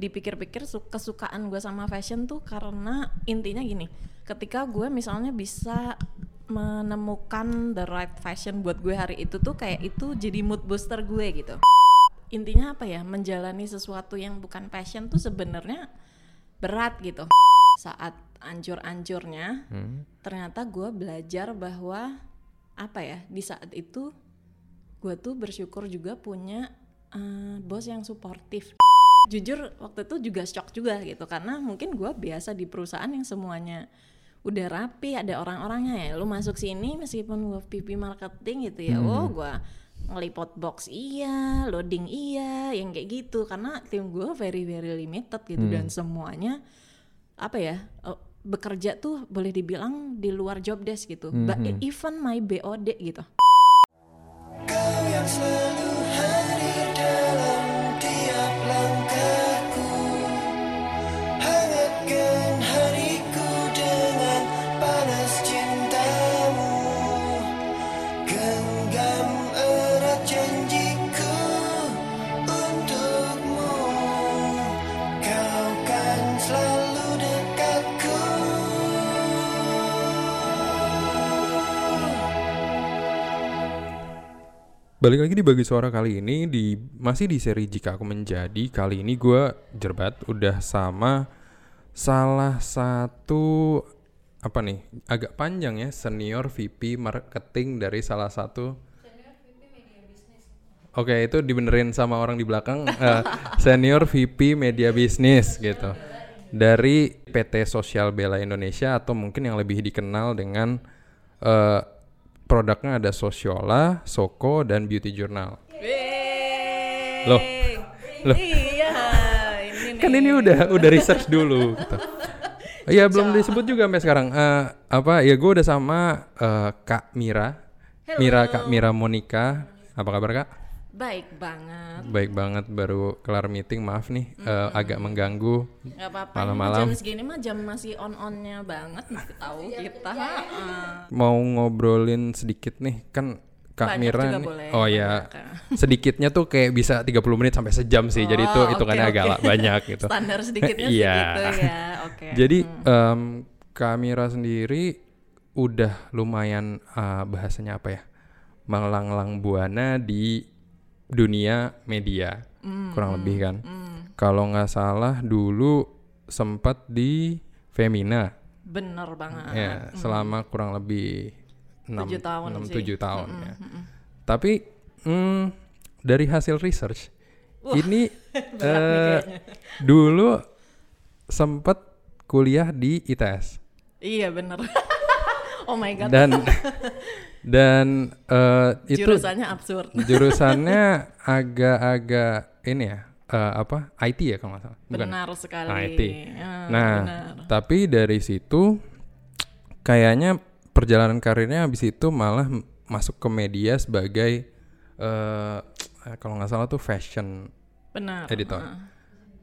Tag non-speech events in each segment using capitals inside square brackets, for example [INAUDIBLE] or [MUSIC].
dipikir-pikir su- kesukaan gue sama fashion tuh karena intinya gini ketika gue misalnya bisa menemukan the right fashion buat gue hari itu tuh kayak itu jadi mood booster gue gitu. Intinya apa ya? Menjalani sesuatu yang bukan passion tuh sebenarnya berat gitu. Saat ancur-ancurnya Hmm. ternyata gue belajar bahwa apa ya? Di saat itu gue tuh bersyukur juga punya eh, bos yang suportif jujur waktu itu juga shock juga gitu karena mungkin gue biasa di perusahaan yang semuanya udah rapi ada orang-orangnya ya. Lu masuk sini meskipun gue PP marketing gitu ya oh gue ngelipot box iya loading iya yang kayak gitu. Karena tim gue very very limited gitu dan semuanya apa ya eh, bekerja tuh boleh dibilang di luar job desk gitu. Ba- even my BOD gitu. Kau yang selalu Balik lagi di bagi suara kali ini di masih di seri jika aku menjadi. Kali ini gue jerbat udah sama salah satu apa nih agak panjang ya senior VP marketing dari salah satu Oke itu dibenerin sama orang di belakang eh, [LAUGHS] senior VP media bisnis gitu. Dari PT Sosial Bela Indonesia atau mungkin yang lebih dikenal dengan eh, produknya ada Sosiola, Soko dan Beauty Journal. Loh, loh. iya ini [LAUGHS] nih Kan ini udah udah research dulu gitu. [LAUGHS] Iya belum disebut juga sampai sekarang. Eh, apa ya gue udah sama eh, Kak Mira, Mira Kak Mira Monica. Apa kabar Kak? Baik banget Baik banget baru kelar meeting maaf nih eh, agak mengganggu. nggak apa-apa Malam-malam. jam segini mah jam masih on onnya banget masih tahu kita heeh. Mau ngobrolin sedikit nih kan Kak Banyak Mira juga nih. boleh, Oh ya. [LAUGHS] Sedikitnya tuh kayak bisa 30 menit sampai sejam sih. Jadi itu Oh, hitungannya oke, agak oke. lah banyak gitu. standar sedikitnya [LAUGHS] Iya. segitu ya oke [LAUGHS] Jadi em, Kak Mira sendiri udah lumayan eh, bahasanya apa ya? Melanglang buana di dunia media. Kurang lebih kan. Kalau nggak salah dulu sempat di Femina. bener banget Ya, selama kurang lebih 6 Tujuh tahun sih. 7 tahun ya. Tapi mm, dari hasil research ini [LAUGHS] eh, dulu sempat kuliah di ITS iya bener [LAUGHS] oh my god dan [LAUGHS] dan eh, itu jurusannya absurd [LAUGHS] jurusannya agak-agak ini ya eh, apa IT ya kalau nggak salah bukan benar sekali IT. Ah, Nah, benar. tapi dari situ kayaknya perjalanan karirnya habis itu malah masuk ke media sebagai eh kalau nggak salah tuh fashion benar editor ah.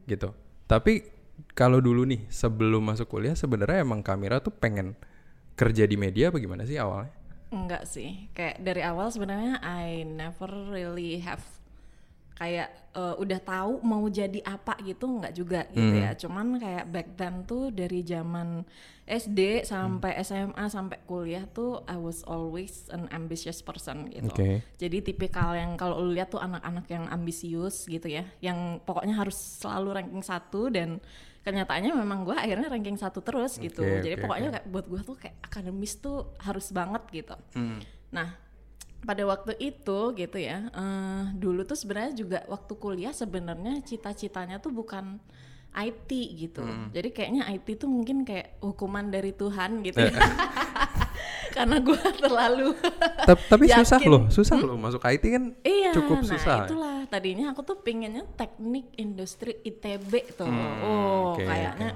gitu. Tapi kalau dulu nih sebelum masuk kuliah sebenarnya emang kamera tuh pengen kerja di media apa gimana sih awalnya? Enggak sih, kayak dari awal sebenarnya I never really have kayak eh, udah tahu mau jadi apa gitu nggak juga gitu ya. Cuman kayak back then tuh dari zaman SD sampai SMA sampai kuliah tuh I was always an ambitious person gitu. Oke. Jadi tipikal yang kalau lu lihat tuh anak-anak yang ambisius gitu ya, yang pokoknya harus selalu ranking satu dan kenyataannya memang gue akhirnya ranking satu terus gitu. Jadi oke, pokoknya kayak buat gue tuh kayak akademis tuh harus banget gitu. Nah pada waktu itu gitu ya, eh, dulu tuh sebenarnya juga waktu kuliah sebenarnya cita-citanya tuh bukan IT gitu. Jadi kayaknya IT tuh mungkin kayak hukuman dari Tuhan gitu [LAUGHS] ya. [LAUGHS] Karena gue [LAUGHS] terlalu Tap- tapi susah Yakin. loh, susah loh masuk IT kan Iya, cukup nah susah. itulah tadinya aku tuh pinginnya teknik industri ITB tuh. oh, Hmm, oke, kayaknya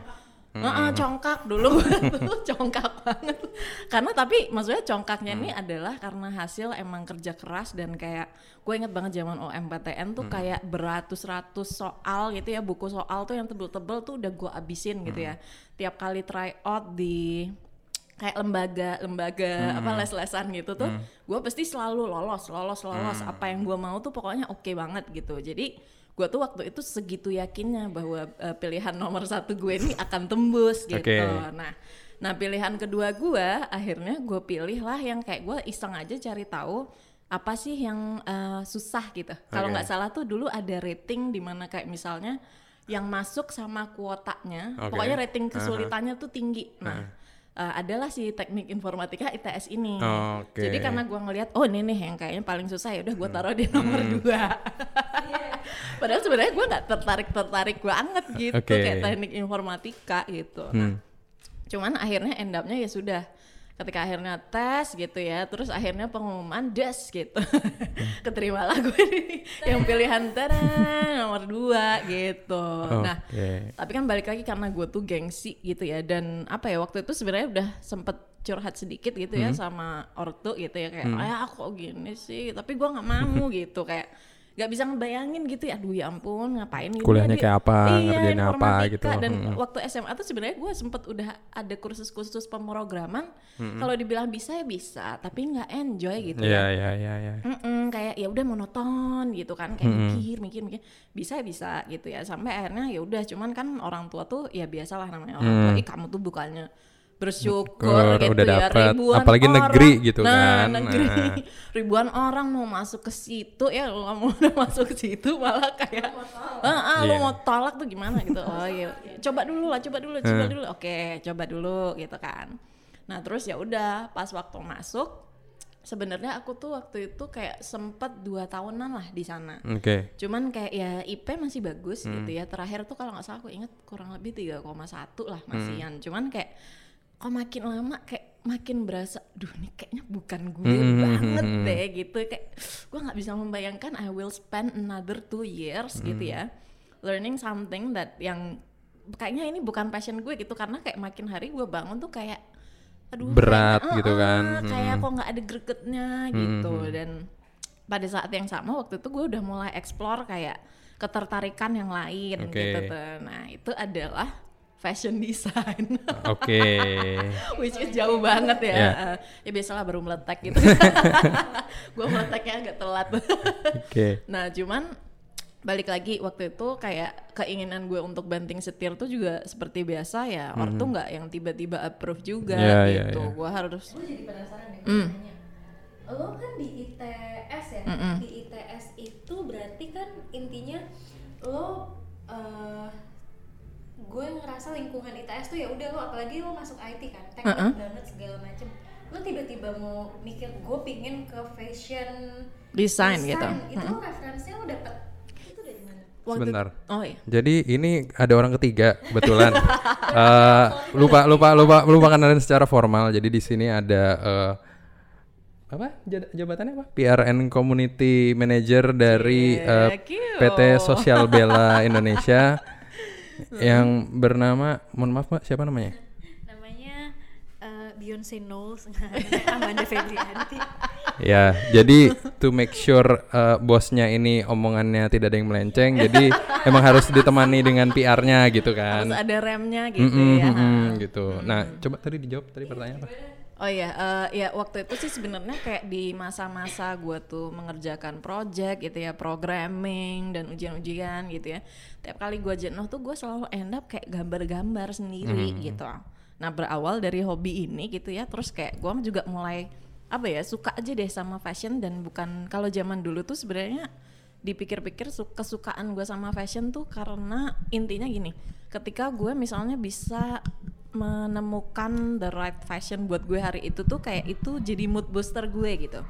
Heeh, congkak dulu [LAUGHS] tuh congkak banget. Karena tapi maksudnya congkaknya ini Hmm. adalah karena hasil emang kerja keras dan kayak gue inget banget zaman OMPTN Hmm. tuh kayak beratus-ratus soal gitu ya buku soal tuh yang tebel-tebel tuh udah gue abisin gitu Hmm. ya. Tiap kali try out di kayak lembaga lembaga Hmm. apa les-lesan gitu tuh gue pasti selalu lolos lolos lolos Hmm. apa yang gue mau tuh pokoknya oke banget gitu jadi gue tuh waktu itu segitu yakinnya bahwa eh, pilihan nomor satu gue ini akan tembus gitu Oke. nah nah pilihan kedua gue akhirnya gue pilih lah yang kayak gue iseng aja cari tahu apa sih yang eh, susah gitu kalau Oke. nggak salah tuh dulu ada rating di mana kayak misalnya yang masuk sama kuotanya Oke. pokoknya rating kesulitannya tuh tinggi nah eh, adalah si teknik informatika ITS ini. Oke. jadi karena gua ngelihat oh ini nih yang kayaknya paling susah ya udah gua taruh di nomor dua. [LAUGHS] Padahal sebenarnya gua nggak tertarik tertarik banget gitu Oke. kayak teknik informatika gitu. Nah, cuman akhirnya end up-nya ya sudah ketika akhirnya tes gitu ya terus akhirnya pengumuman des gitu [LAUGHS] keterimalah gue nih [LAUGHS] yang pilihan tada nomor dua gitu nah Oke. tapi kan balik lagi karena gue tuh gengsi gitu ya dan apa ya waktu itu sebenarnya udah sempet curhat sedikit gitu Hmm. ya sama ortu gitu ya kayak ayah kok gini sih tapi gue nggak mau gitu kayak nggak bisa ngebayangin gitu ya aduh ya ampun ngapain ini Kuliahnya dia- kayak apa, iya, ngerjain apa gitu. dan Mm-mm. waktu SMA tuh sebenarnya gue sempet udah ada kursus-kursus pemrograman Hmm. kalau dibilang bisa ya bisa tapi nggak enjoy gitu Iya, ya iya, iya, iya. Kayak ya udah monoton gitu kan kayak mikir mikir mikir bisa ya bisa gitu ya sampai akhirnya ya udah cuman kan orang tua tuh ya biasalah namanya orang tua ih kamu tuh bukannya bersyukur Syukur, gitu udah ya dapet. ribuan Apalagi orang. negeri gitu nah, kan. negeri. Nah. [LAUGHS] ribuan orang mau masuk ke situ ya lo mau [LAUGHS] udah masuk ke situ malah kayak ah, ah, lo Iya. mau tolak tuh gimana? gitu. [LAUGHS] Oh iya. Coba dulu lah coba dulu coba dulu. Oke coba dulu gitu kan. Nah terus ya udah pas waktu masuk sebenarnya aku tuh waktu itu kayak sempet dua tahunan lah di sana. Oke. cuman kayak ya IP masih bagus gitu ya. Terakhir tuh kalau nggak salah aku inget kurang lebih 3,1 lah masihan. Cuman kayak kok makin lama kayak makin berasa duh ini kayaknya bukan gue Hmm, banget hmm, hmm. deh gitu kayak gue nggak bisa membayangkan I will spend another two years gitu Hmm. ya learning something that yang kayaknya ini bukan passion gue gitu karena kayak makin hari gue bangun tuh kayak aduh Berat kayaknya, gitu "Eh, kan." eh, kayak Hmm. kok nggak ada gregetnya gitu dan pada saat yang sama waktu itu gue udah mulai explore kayak ketertarikan yang lain Oke. gitu tuh. Nah, itu adalah fashion design. [LAUGHS] Oke. Which is jauh banget ya. Ya. Eh, ya biasalah baru meletek gitu. [LAUGHS] gue meleteknya agak telat. Oke. nah, cuman balik lagi waktu itu kayak keinginan gue untuk banting setir tuh juga seperti biasa ya. Ortu nggak yang tiba-tiba approve juga Hmm. Ya, ya, gitu. ya. Gue harus Gue jadi penasaran deh Hmm. nanya. Lo kan di ITS ya, Mm-mm. di ITS itu berarti kan intinya lo eh, gue ngerasa lingkungan ITS tuh ya udah lo apalagi lo masuk IT kan, teknik Mm-mm. banget segala macem. Lo tiba-tiba mau mikir gue pingin ke fashion desain gitu. itu lo referensinya lo dapet itu dari mana? Waktu- Sebentar. Oh iya. Jadi ini ada orang ketiga kebetulan. [LAUGHS] Eh, lupa lupa lupa lupa kenalin secara formal. Jadi di sini ada eh, apa jabatannya apa? PRN Community Manager dari eh, Cie, cute. PT Sosial Bella Indonesia [LAUGHS] [LAUGHS] yang bernama mohon maaf Mbak siapa namanya? Namanya eh, Beyonce Knowles, [LAUGHS] Amanda Febrianti. Ya, jadi to make sure eh, bosnya ini omongannya tidak ada yang melenceng, jadi [LAUGHS] emang harus ditemani dengan PR-nya gitu kan. Harus ada remnya gitu Mm-mm, ya. mm-mm, gitu. Nah, coba tadi dijawab tadi pertanyaan apa? Oh iya, eh, ya waktu itu sih sebenarnya kayak di masa-masa gue tuh mengerjakan project gitu ya, programming dan ujian-ujian gitu ya. Tiap kali gue jenuh tuh gue selalu end up kayak gambar-gambar sendiri gitu. Nah berawal dari hobi ini gitu ya, terus kayak gue juga mulai apa ya suka aja deh sama fashion dan bukan kalau zaman dulu tuh sebenarnya dipikir-pikir su- kesukaan gue sama fashion tuh karena intinya gini ketika gue misalnya bisa menemukan the right fashion buat gue hari itu tuh kayak itu jadi mood booster gue gitu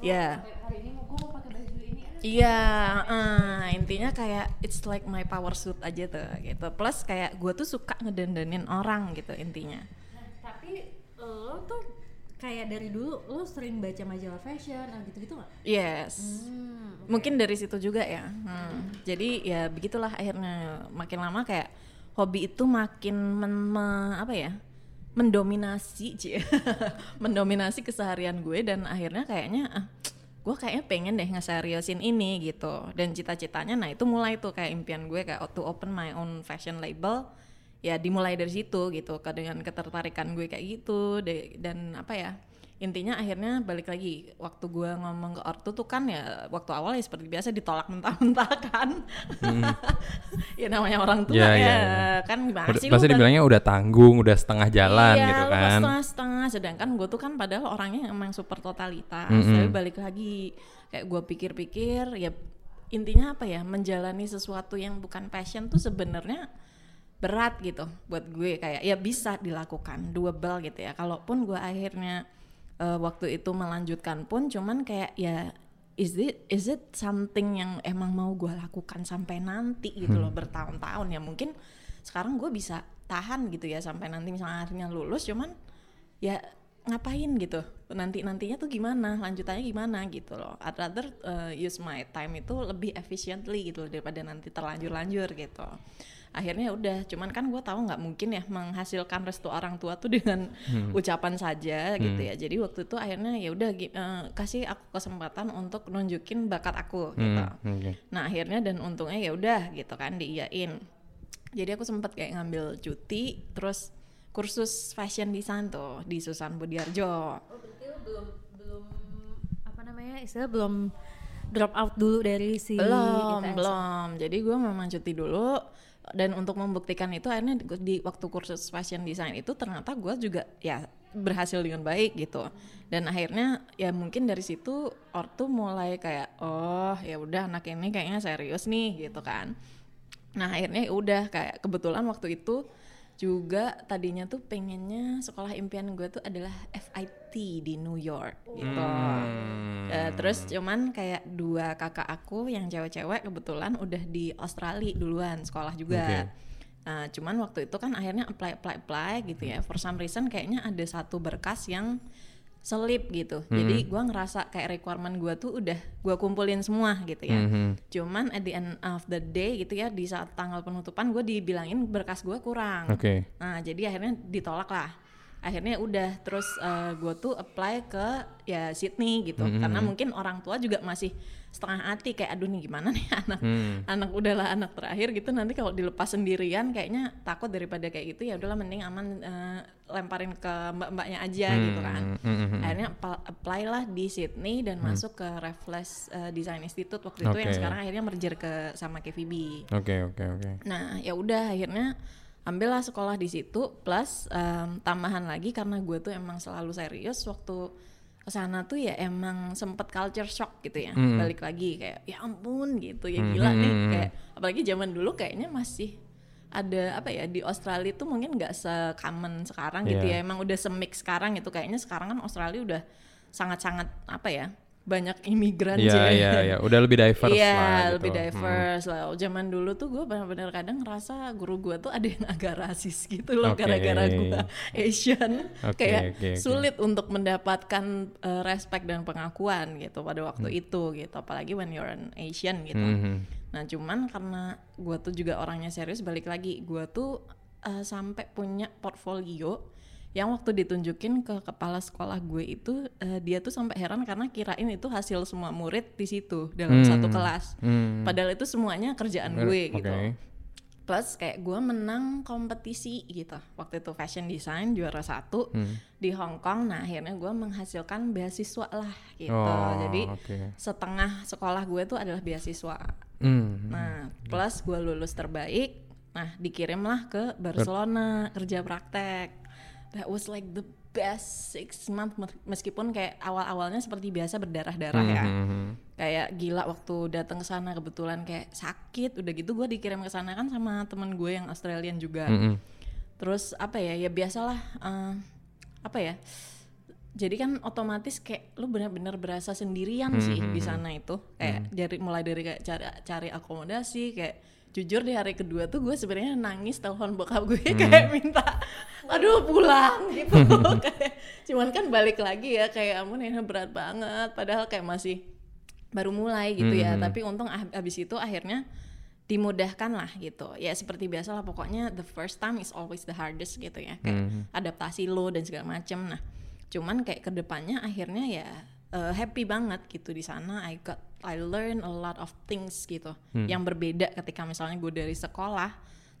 ya Hari ini mau gue mau pakai baju ini. ah. Iya, eh, intinya kayak it's like my power suit aja tuh gitu. Plus kayak gue tuh suka ngedandanin orang gitu intinya. Nah, tapi lo tuh kayak dari dulu lo sering baca majalah fashion ah, gitu-gitu nggak? Yes. Hmm, Mungkin dari situ juga ya. Hmm. Jadi ya begitulah akhirnya makin lama kayak hobi itu makin men- me- apa ya? mendominasi cie [LAUGHS] mendominasi keseharian gue dan akhirnya kayaknya ah, gue kayaknya pengen deh ngeseriusin ini gitu dan cita-citanya nah itu mulai tuh kayak impian gue kayak to open my own fashion label ya dimulai dari situ gitu dengan ketertarikan gue kayak gitu dan apa ya intinya akhirnya balik lagi waktu gue ngomong ke ortu tuh kan ya waktu awal ya seperti biasa ditolak mentah-mentah [LAUGHS] kan ya namanya orang tua Hmm. Iya, ya iya, iya. kan gimana Udah- sih lu pasti dibilangnya udah tanggung, udah setengah jalan iya, gitu kan. setengah-setengah sedangkan gue tuh kan padahal orangnya emang super totalitas Mm-mm. tapi balik lagi kayak gue pikir-pikir ya intinya apa ya menjalani sesuatu yang bukan passion tuh sebenarnya berat gitu buat gue kayak ya bisa dilakukan doable gitu ya kalaupun gue akhirnya eh, waktu itu melanjutkan pun cuman kayak ya is it is it something yang emang mau gue lakukan sampai nanti gitu loh bertahun-tahun ya. Mungkin sekarang gue bisa tahan gitu ya sampai nanti misalnya akhirnya lulus cuman ya ngapain gitu? Nanti nantinya tuh gimana? Lanjutannya gimana gitu loh. I'd rather uh, use my time itu lebih efficiently gitu loh, daripada nanti terlanjur-lanjur gitu akhirnya ya udah cuman kan gue tahu nggak mungkin ya menghasilkan restu orang tua tuh dengan ucapan saja gitu ya jadi waktu itu akhirnya ya udah eh, kasih aku kesempatan untuk nunjukin bakat aku gitu Hmm, oke. Nah akhirnya dan untungnya ya udah gitu kan diiyain. Jadi aku sempat kayak ngambil cuti, terus kursus fashion design tuh di Susan Budiarjo. Oh berarti lo belum belum apa namanya istilah belum drop out dulu dari si belum ITS. belum. Jadi gue memang cuti dulu dan untuk membuktikan itu akhirnya di, di waktu kursus fashion design itu ternyata gue juga ya berhasil dengan baik gitu. Dan akhirnya ya mungkin dari situ ortu mulai kayak oh ya udah anak ini kayaknya serius nih gitu kan. Nah akhirnya ya udah kayak kebetulan waktu itu juga tadinya tuh pengennya sekolah impian gue tuh adalah FIT di New York gitu. Hmm. Eh, terus cuman kayak dua kakak aku yang cewek-cewek kebetulan udah di Australia duluan sekolah juga. Oke. Nah, cuman waktu itu kan akhirnya apply apply apply gitu ya. For some reason kayaknya ada satu berkas yang selip gitu. Jadi gua ngerasa kayak requirement gua tuh udah gua kumpulin semua gitu ya. Mhm. Cuman at the end of the day gitu ya di saat tanggal penutupan gue dibilangin berkas gua kurang. Oke. Nah jadi akhirnya ditolak lah. Akhirnya udah terus gue tuh apply ke ya Sydney gitu. Mm-hmm. Karena mungkin orang tua juga masih setengah hati kayak aduh nih gimana nih [LAUGHS] anak Hmm. anak udahlah anak terakhir gitu nanti kalau dilepas sendirian kayaknya takut daripada kayak gitu ya udahlah mending aman eh, lemparin ke mbak-mbaknya aja gitu kan. Hmm, hmm, hmm. Akhirnya apply lah di Sydney dan masuk ke Raffles eh, Design Institute waktu itu yang sekarang akhirnya merger ke sama KVB. Oke oke oke. Nah, ya udah akhirnya ambillah sekolah di situ plus em, tambahan lagi karena gue tuh emang selalu serius waktu ke sana tuh ya emang sempet culture shock gitu ya. Mm. balik lagi kayak ya ampun gitu ya gila nih kayak apalagi zaman dulu kayaknya masih ada apa ya di Australia tuh mungkin nggak se-common sekarang gitu Iya. ya. Emang udah semix sekarang gitu. Kayaknya sekarang kan Australia udah sangat-sangat apa ya banyak imigran Iya sih. iya iya. Udah lebih diverse Iya, lah gitu. lebih diverse lah. Zaman dulu tuh gue benar-benar kadang ngerasa guru gue tuh ada yang agak rasis gitu loh Oke. gara-gara gue Asian. Oke, Kayak oke, oke. sulit untuk mendapatkan eh, respect dan pengakuan gitu pada waktu Hmm. itu gitu. Apalagi when you're an Asian gitu. Mhm. Nah cuman karena gue tuh juga orangnya serius balik lagi gue tuh eh, sampai punya portfolio yang waktu ditunjukin ke kepala sekolah gue itu eh, dia tuh sampai heran karena kirain itu hasil semua murid di situ dalam Hmm. satu kelas. Hmm. Padahal itu semuanya kerjaan gue gitu. Oke. Plus kayak gue menang kompetisi gitu. Waktu itu fashion design juara satu Hmm. di Hong Kong. Nah akhirnya gue menghasilkan beasiswa lah gitu. Oh, Jadi oke. setengah sekolah gue tuh adalah beasiswa. Hmm. Nah, plus gue lulus terbaik. Nah, dikirimlah ke Barcelona kerja praktek. That was like the best six month mes- meskipun kayak awal-awalnya seperti biasa berdarah-darah ya. Mhm. Kayak gila waktu datang ke sana kebetulan kayak sakit, udah gitu gue dikirim ke sana kan sama temen gue yang Australian juga. Mhm. Terus apa ya? Ya biasalah eh, apa ya? Jadi kan otomatis kayak lu benar-benar berasa sendirian sih di sana itu. Kayak dari mulai dari kayak cari cari akomodasi kayak jujur di hari kedua tuh gue sebenarnya nangis telepon bokap gue [LAUGHS] kayak minta aduh pulang [LAUGHS] gitu. Kayak cuman kan balik lagi ya kayak ampun ini berat banget. Padahal kayak masih baru mulai gitu ya. Tapi untung ah- abis itu akhirnya dimudahkan lah gitu. Ya seperti biasa lah pokoknya the first time is always the hardest gitu ya. Kayak adaptasi lo dan segala macem. Nah cuman kayak ke depannya akhirnya ya eh, happy banget gitu di sana. I got I learn a lot of things gitu yang berbeda ketika misalnya gue dari sekolah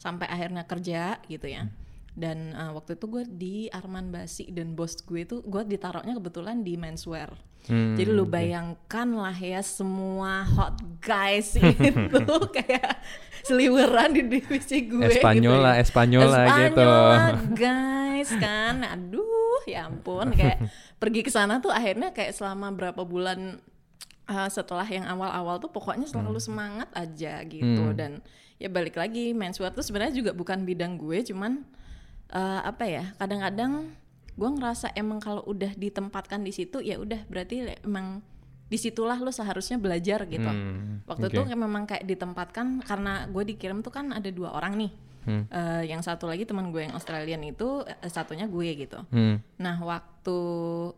sampai akhirnya kerja gitu ya. Dan uh, waktu itu gue di Arman Basi dan bos gue itu gue ditaruhnya kebetulan di menswear. Hmm, jadi lu bayangkan lah ya semua hot guys [LAUGHS] itu [LAUGHS] kayak seliweran di divisi gue Espanyola, gitu ya. Espanyola gitu. Espanyola, [LAUGHS] guys kan? Aduh ya ampun. Kayak pergi ke sana tuh akhirnya kayak selama berapa bulan uh, setelah yang awal-awal tuh pokoknya selalu semangat aja gitu Hmm. dan ya balik lagi menswear tuh sebenarnya juga bukan bidang gue cuman uh, apa ya kadang-kadang gue ngerasa emang kalau udah ditempatkan di situ ya udah berarti emang di situlah lo seharusnya belajar gitu Hmm, waktu oke. itu memang kayak ditempatkan karena gue dikirim tuh kan ada dua orang nih Hmm. Eh, yang satu lagi teman gue yang Australian itu eh, satunya gue gitu Hmm. Nah, waktu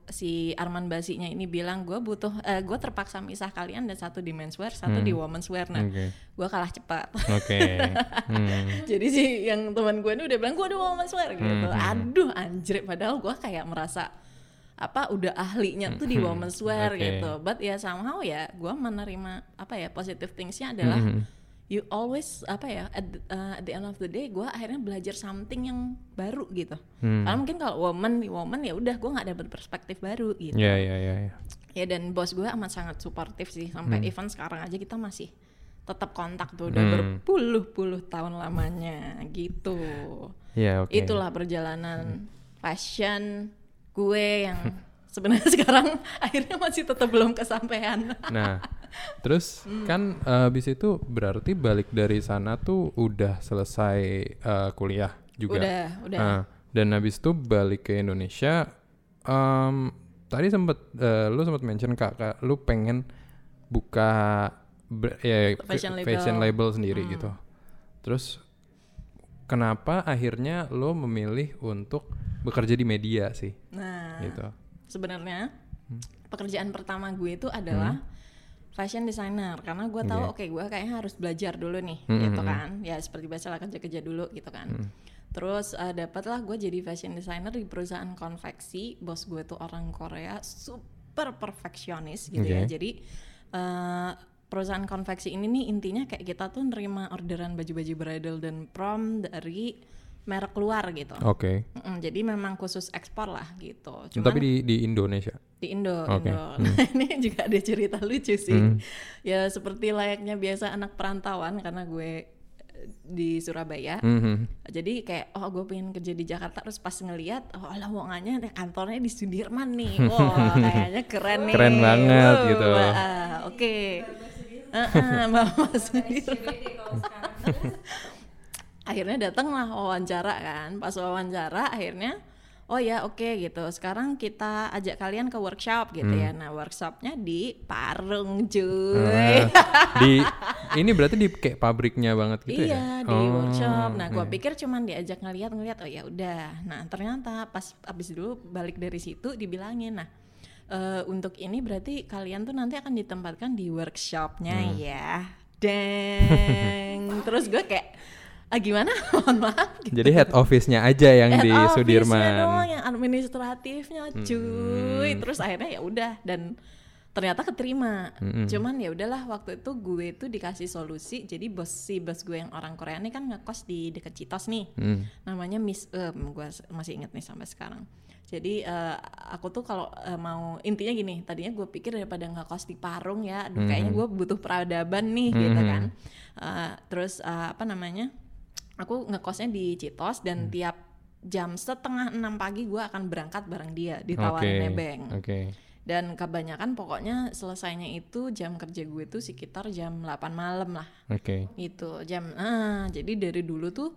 si Arman Basinya ini bilang gue butuh, eh, gue terpaksa misah kalian dan satu di menswear, satu di womenswear. Nah, Oke. gue kalah cepat. Oke. Hmm. [LAUGHS] Jadi si yang teman gue ini udah bilang gue ada womenswear gitu. Hmm. Aduh, anjir. Padahal gue kayak merasa apa udah ahlinya tuh di womenswear Hmm. Oke. gitu. But ya somehow ya gue menerima apa ya positive thingsnya adalah Hmm. You always apa ya at, the- uh, at the end of the day gue akhirnya belajar something yang baru gitu. Hmm. Karena mungkin kalau woman woman ya udah gue nggak dapet perspektif baru gitu. Ya ya ya. ya. Ya dan bos gue amat sangat suportif sih sampai Hmm. even sekarang aja kita masih tetap kontak tuh udah Hmm. berpuluh-puluh tahun lamanya gitu. Ya oke. Itulah perjalanan fashion gue yang [LAUGHS] sebenarnya [LAUGHS] sekarang akhirnya masih tetap belum kesampaian. [LAUGHS] Nah, terus Hmm. kan eh, habis itu berarti balik dari sana tuh udah selesai eh, kuliah juga. Udah, udah. Nah, dan habis itu balik ke Indonesia. em, tadi sempet eh, lu sempat mention kak, kak, lu pengen buka ber- ya, Fashion label. fashion label sendiri Hmm. gitu. Terus kenapa akhirnya lo memilih untuk bekerja di media sih? Nah, Gitu. Sebenarnya Hmm. pekerjaan pertama gue itu adalah fashion designer. Karena gue tahu oke. gue kayaknya harus belajar dulu nih Hmm, gitu hmm, kan. Ya seperti biasa lah kerja-kerja dulu gitu kan. Terus eh, dapatlah gue jadi fashion designer di perusahaan konveksi. Bos gue tuh orang Korea super perfeksionis gitu ya. Oke. jadi eh, perusahaan konveksi ini nih intinya kayak kita tuh nerima orderan baju-baju bridal dan prom dari merek luar gitu Oke. Mm, jadi memang khusus ekspor lah gitu. Cuman Tapi di di Indonesia. di Indo, Oke, Indo. Nah, [LAUGHS] ini juga ada cerita lucu sih. Ya seperti layaknya biasa anak perantauan karena gue eh, di Surabaya. Mhm. Jadi kayak oh gue pengen kerja di Jakarta terus pas ngeliat oh lowongannya deh, kantornya di Sudirman nih. [LAUGHS] Wah, kayaknya keren nih. Keren banget Wow, gitu. Oke. Heeh, [LAUGHS] Mama Sudirman. Akhirnya datanglah wawancara kan. Pas wawancara akhirnya oh ya oke gitu. Sekarang kita ajak kalian ke workshop gitu ya. Nah workshopnya di Parung cuy. Ah, [LAUGHS] di ini berarti di kayak pabriknya banget gitu iya ya? di Oh, workshop. Nah gua iya. pikir cuman diajak ngeliat-ngeliat oh ya udah. Nah ternyata pas abis dulu balik dari situ dibilangin nah eh, untuk ini berarti kalian tuh nanti akan ditempatkan di workshopnya Hmm. ya. Deng. Terus gue kayak ah gimana [LAUGHS] mohon maaf gitu. Jadi head office-nya aja yang Head di Sudirman. doang, yang administratifnya cuy Hmm. terus akhirnya ya udah dan ternyata keterima Mm-mm. cuman ya udahlah waktu itu gue tuh dikasih solusi jadi bos si bos gue yang orang Korea ini kan ngekos di deket Citos nih Hmm. namanya Miss Em gue masih inget nih sampai sekarang jadi eh, aku tuh kalau eh, mau intinya gini tadinya gue pikir daripada ngekos di Parung ya aduh kayaknya gue butuh peradaban nih gitu Mhm. kan Eh, terus eh, apa namanya aku ngekosnya di Citos dan tiap jam setengah enam pagi gue akan berangkat bareng dia ditawarin Oke. nebeng Oke. dan kebanyakan pokoknya selesainya itu jam kerja gue tuh sekitar jam 8 malam lah Oke. itu jam ah jadi dari dulu tuh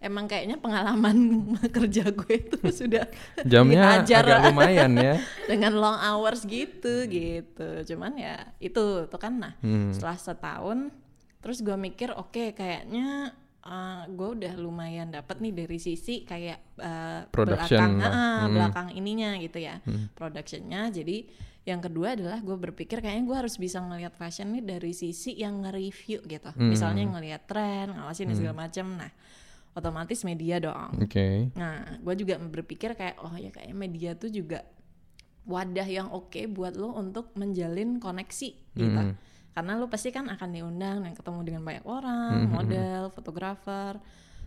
emang kayaknya pengalaman [LAUGHS] kerja gue itu [LAUGHS] sudah Jamnya dihajar agak lumayan ya. [LAUGHS] dengan long hours gitu gitu cuman ya itu tuh kan nah Hmm. setelah setahun terus gue mikir oke kayaknya uh, gue udah lumayan dapet nih dari sisi kayak uh, Production belakang ah, Hmm. belakang ininya gitu ya productionnya jadi yang kedua adalah gue berpikir kayaknya gue harus bisa ngelihat fashion nih dari sisi yang nge-review gitu Hmm. misalnya ngelihat tren ngawasin dan segala macam nah otomatis media dong Oke. Nah, gue juga berpikir kayak oh ya kayaknya media tuh juga wadah yang oke buat lo untuk menjalin koneksi gitu. Mm. Karena lo pasti kan akan diundang dan ketemu dengan banyak orang, model, fotografer.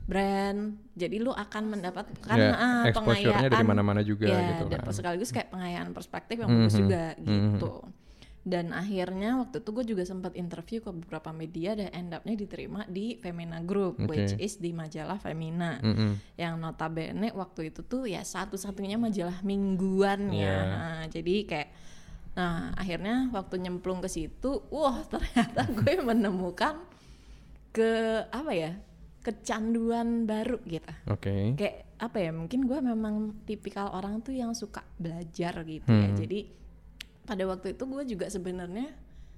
brand jadi lu akan mendapatkan Ya, ah, exposure-nya dari pengayaan. mana-mana juga Ya, gitu dan kan. sekaligus kayak pengayaan perspektif yang bagus Mhm, juga gitu mhm. dan akhirnya waktu itu gue juga sempat interview ke beberapa media dan end up-nya diterima di Femina Group Oke. which is di majalah Femina Mm-mm. yang notabene waktu itu tuh ya satu-satunya majalah mingguan ya Iya. Nah, jadi kayak nah akhirnya waktu nyemplung ke situ wah ternyata [LAUGHS] gue menemukan ke apa ya kecanduan baru gitu Oke. kayak apa ya mungkin gue memang tipikal orang tuh yang suka belajar gitu ya Hmm. jadi pada waktu itu gue juga sebenarnya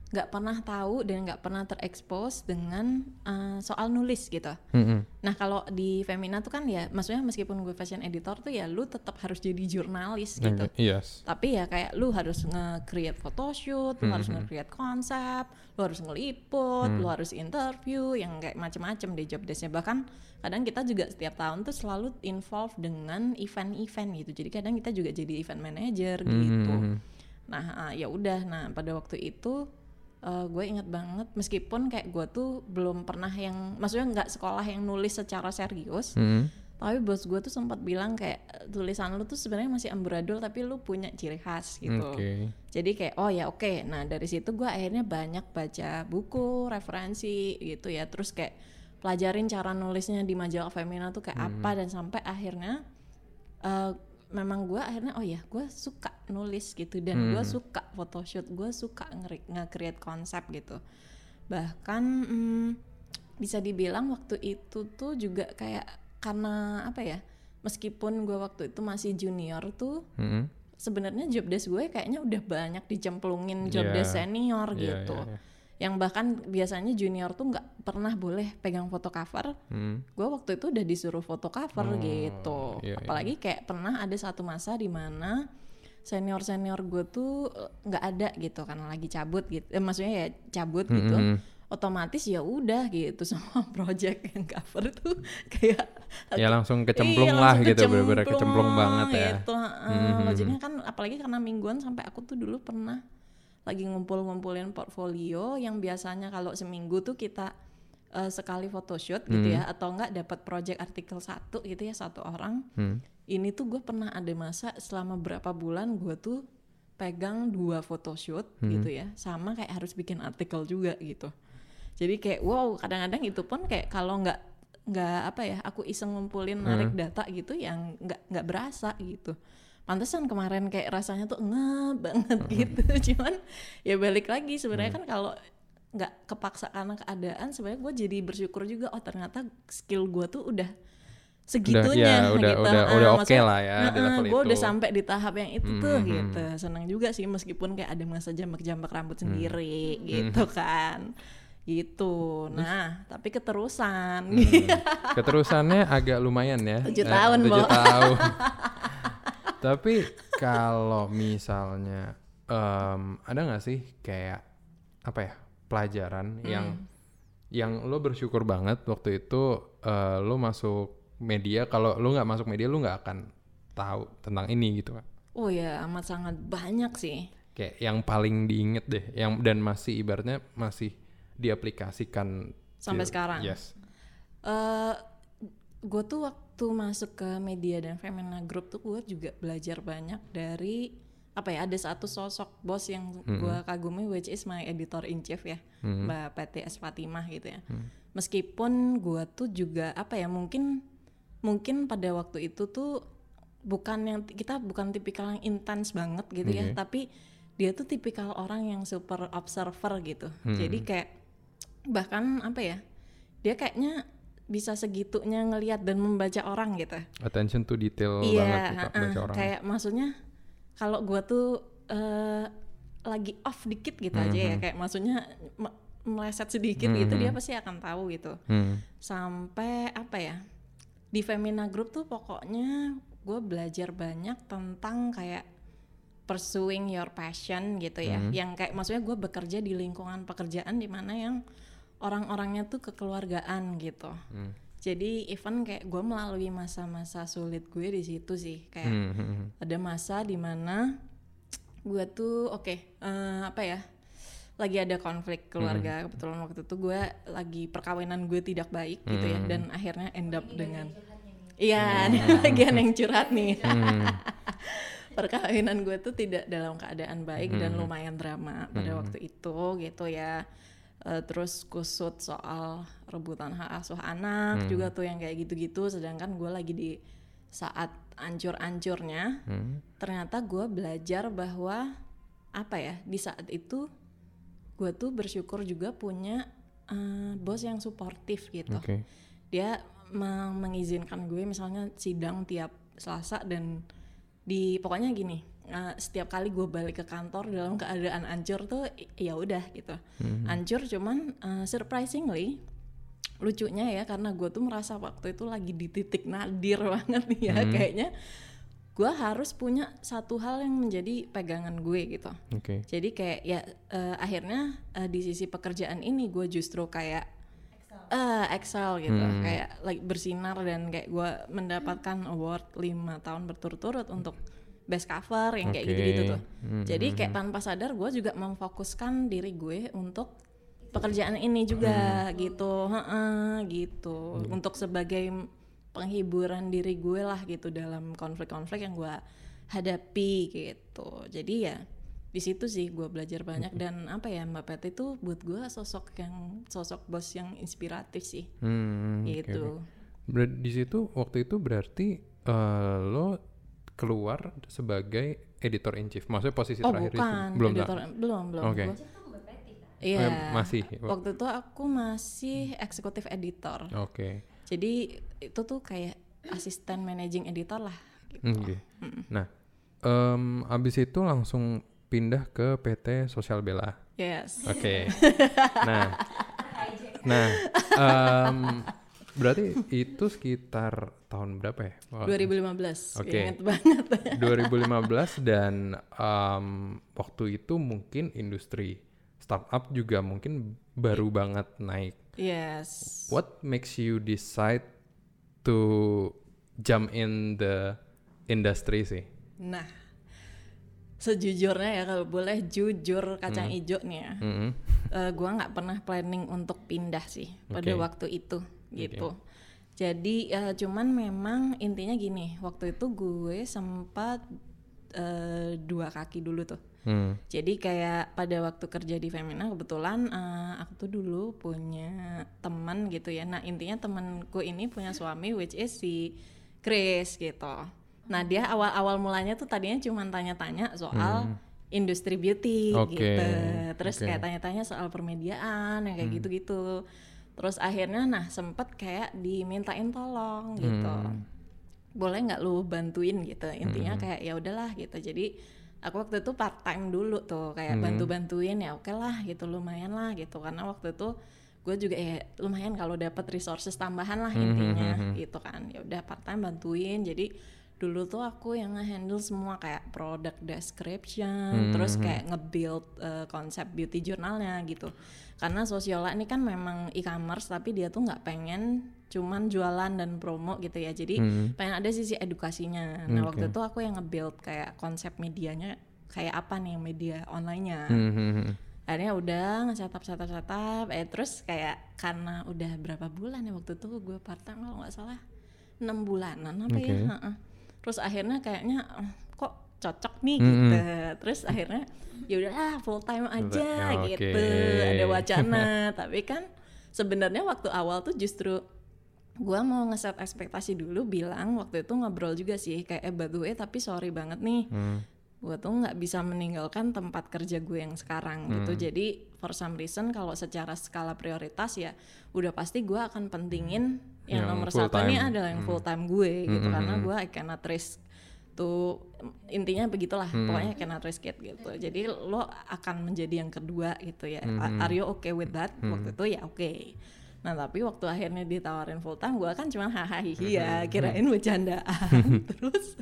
nggak pernah tahu dan nggak pernah terekspos dengan uh, soal nulis gitu Mm-mm. Nah kalau di Femina tuh kan ya, maksudnya meskipun gue fashion editor tuh ya lu tetap harus jadi jurnalis gitu. Nah, Yes. Tapi ya kayak lu harus nge-create photoshoot, lu harus nge-create konsep, lu harus ngeliput, lu harus interview, yang kayak macem-macem deh job desknya. Bahkan kadang kita juga setiap tahun tuh selalu involve dengan event-event gitu. Jadi kadang kita juga jadi event manager gitu. Mhm. Nah ah, ya udah, nah pada waktu itu eh, gue inget banget meskipun kayak gue tuh belum pernah yang, maksudnya nggak sekolah yang nulis secara serius, Mm. tapi bos gue tuh sempat bilang kayak "Eh, tulisan lu tuh sebenarnya masih amburadul tapi lu punya ciri khas gitu. Oke. Jadi kayak oh ya oke. Nah dari situ gue akhirnya banyak baca buku, referensi gitu ya. Terus kayak pelajarin cara nulisnya di majalah Femina tuh kayak apa dan sampai akhirnya eh, memang gue akhirnya oh ya gue suka nulis gitu dan gue suka photoshoot, gue suka nge- nge-create konsep gitu. Bahkan mm, bisa dibilang waktu itu tuh juga kayak karena apa ya? Meskipun gue waktu itu masih junior tuh Mm-mm. sebenarnya job desk gue kayaknya udah banyak dicemplungin job Iya. desk senior Iya, gitu. iya, iya. Yang bahkan biasanya junior tuh nggak pernah boleh pegang foto cover. Mm. Gue waktu itu udah disuruh foto cover Oh, gitu. iya, iya. Apalagi kayak pernah ada satu masa di mana senior senior gue tuh eh, nggak ada gitu karena lagi cabut gitu. Eh, maksudnya ya cabut gitu. Mm-mm. Otomatis ya udah gitu [LAUGHS] semua project yang cover tuh kayak Ya langsung kecemplung Iya, lah langsung gitu, bener-bener kecemplung banget ya. Gitu. Mhm. Jadinya kan apalagi karena mingguan sampai aku tuh dulu pernah lagi ngumpul-ngumpulin portfolio yang biasanya kalau seminggu tuh kita eh, sekali photoshoot gitu Mhm. ya atau enggak dapat project artikel satu gitu ya satu orang. Hmm. Ini tuh gue pernah ada masa selama berapa bulan gue tuh pegang dua photoshoot Mhm. gitu ya sama kayak harus bikin artikel juga gitu. Jadi kayak wow kadang-kadang itu pun kayak kalau nggak nggak apa ya aku iseng ngumpulin narik data gitu yang nggak nggak berasa gitu. Pantesan kemarin kayak rasanya tuh nge banget gitu. [LAUGHS] Cuman ya balik lagi sebenarnya kan kalau nggak kepaksa karena keadaan sebenarnya gue jadi bersyukur juga oh ternyata skill gue tuh udah segitunya ya, udah- gitu. udah- Ah, udah oke maksudnya, lah ya di level gue udah sampai di tahap yang itu tuh Mhm. gitu. Senang juga sih meskipun kayak ada masa jambak-jambak rambut Hmm. sendiri gitu kan. Gitu. Nah, tapi keterusan. Hmm. [LAUGHS] Keterusannya agak lumayan ya. Tujuh Eh, tahun, tujuh Bo. tahun. Tapi kalau misalnya em, ada nggak sih kayak apa ya pelajaran yang Hmm. yang lo bersyukur banget waktu itu eh, lo masuk media kalau lo nggak masuk media lo nggak akan tahu tentang ini gitu kan oh ya, amat sangat banyak sih. kayak yang paling diinget deh yang dan masih ibaratnya masih diaplikasikan Sampai di- sekarang? yes eh gue tuh waktu masuk ke media dan Femina Group tuh gue juga belajar banyak dari apa ya ada satu sosok bos yang gue kagumi which is my editor in chief ya mbak PTS Fatimah gitu ya. Meskipun gue tuh juga apa ya mungkin mungkin pada waktu itu tuh bukan yang kita bukan tipikal yang intens banget gitu ya Oke. tapi dia tuh tipikal orang yang super observer gitu. Jadi kayak bahkan apa ya dia kayaknya bisa segitunya ngelihat dan membaca orang gitu attention to detail iya banget tuh, Kak, heeh. baca orang kayak maksudnya kalau gua tuh eh, lagi off dikit gitu aja Mhm. ya kayak maksudnya me- meleset sedikit gitu dia pasti akan tahu gitu Hmm. sampai apa ya di Femina Group tuh pokoknya gue belajar banyak tentang kayak pursuing your passion gitu ya yang kayak maksudnya gue bekerja di lingkungan pekerjaan di mana yang orang-orangnya tuh kekeluargaan gitu. Hmm. jadi even kayak gue melalui masa-masa sulit gue di situ sih kayak Hmm, hmm, hmm. ada masa di mana gue tuh oke eh, apa ya lagi ada konflik keluarga. Kebetulan waktu itu gue lagi perkawinan gue tidak baik gitu ya dan akhirnya end up dengan iya ini bagian yang curhat nih. Perkawinan gue tuh tidak dalam keadaan baik dan lumayan drama pada waktu itu gitu ya Eh, terus kusut soal rebutan hak asuh anak juga tuh yang kayak gitu-gitu sedangkan gue lagi di saat ancur-ancurnya ternyata gue belajar bahwa apa ya di saat itu gue tuh bersyukur juga punya eh, bos yang suportif gitu. Oke. dia me- mengizinkan gue misalnya sidang tiap Selasa dan di pokoknya gini eh, setiap kali gue balik ke kantor dalam keadaan ancur tuh ya udah gitu. Ancur cuman eh, surprisingly lucunya ya karena gue tuh merasa waktu itu lagi di titik nadir [LAUGHS] banget nih ya kayaknya gue harus punya satu hal yang menjadi pegangan gue gitu. Oke. jadi kayak ya eh, akhirnya eh, di sisi pekerjaan ini gue justru kayak eh excel gitu. Kayak like bersinar dan kayak gue mendapatkan award lima tahun berturut-turut untuk best cover yang kayak Oke. gitu-gitu tuh. Hmm, Jadi kayak tanpa sadar gue juga memfokuskan diri gue untuk pekerjaan ini juga gitu, Heeh, gitu. Untuk sebagai penghiburan diri gue lah gitu dalam konflik-konflik yang gue hadapi gitu. Jadi ya di situ sih gue belajar banyak dan apa ya Mbak Pet itu buat gue sosok yang sosok bos yang inspiratif sih Hmm, oke, gitu. Ber- di situ waktu itu berarti eh, lo keluar sebagai editor in chief. Maksudnya posisi Oh terakhir bukan itu belum editor, tak? belum belum. Oke. Gua- Iya. Eh, masih. Waktu itu aku masih eksekutif editor. Oke. Jadi itu tuh kayak asisten managing editor lah. Gitu. Oke. Nah, em, abis itu langsung pindah ke PT Sosial Bella. Yes. Oke. [LAUGHS] nah, nah, em, berarti itu sekitar tahun berapa ya? Wah, 2015. Oke. Ingat banget. [LAUGHS] 2015 dan em, waktu itu mungkin industri startup juga mungkin baru banget naik. yes. What makes you decide to jump in the industry sih? Nah, sejujurnya ya kalau boleh jujur kacang ijo nih ya. Mm-mm. eh, gua nggak pernah planning untuk pindah sih pada Oke. waktu itu gitu. Jadi eh, cuman memang intinya gini, waktu itu gue sempat eh, dua kaki dulu tuh. Hmm. Jadi kayak pada waktu kerja di Femina kebetulan eh, aku tuh dulu punya teman gitu ya. Nah intinya temanku ini punya suami which is si Chris gitu. Nah dia awal-awal mulanya tuh tadinya cuma tanya-tanya soal industri beauty Hmm. Oke, gitu. Terus. Hmm. kayak tanya-tanya soal permediaan yang kayak gitu-gitu. Terus akhirnya nah sempet kayak dimintain tolong gitu. Hmm. boleh nggak lu bantuin gitu? Intinya kayak ya udahlah gitu. Jadi aku waktu itu part time dulu tuh kayak bantu bantuin ya oke lah gitu lumayan lah gitu. Karena waktu itu gue juga ya lumayan kalau dapat resources tambahan lah intinya gitu kan. Ya udah part time bantuin. Jadi dulu tuh aku yang nge-handle semua kayak product description terus kayak nge-build eh, konsep beauty jurnalnya gitu. Karena sosiola ini kan memang e-commerce tapi dia tuh nggak pengen cuman jualan dan promo gitu ya. Jadi pengen ada sisi edukasinya. Nah waktu itu aku yang nge-build kayak konsep medianya kayak apa nih media online-nya. Hmm, hmm, hmm. akhirnya udah nge-setup setup setup. Eh terus kayak karena udah berapa bulan ya waktu itu gue part time kalau nggak salah enam bulanan apa ya? Oke. heeh. Terus akhirnya kayaknya "Eh, kok cocok nih gitu. Terus akhirnya ya udahlah full time aja Ya, gitu. Ada wacana. [LAUGHS] Tapi kan sebenarnya waktu awal tuh justru gua mau ngeset ekspektasi dulu bilang waktu itu ngobrol juga sih kayak eh by the way tapi sorry banget nih Hmm. gue tuh nggak bisa meninggalkan tempat kerja gue yang sekarang gitu. Hmm. jadi for some reason kalau secara skala prioritas ya udah pasti gue akan pentingin yang, Yang nomor satu ini time. Hmm. adalah yang full time gue gitu karena gue I cannot risk tuh intinya begitulah Hmm. pokoknya cannot risk it gitu jadi lo akan menjadi yang kedua gitu ya Hmm. Are you okay with that waktu itu ya oke Nah tapi waktu akhirnya ditawarin full time gue kan cuma hahaha ya Hmm. kirain bercandaan [LAUGHS] terus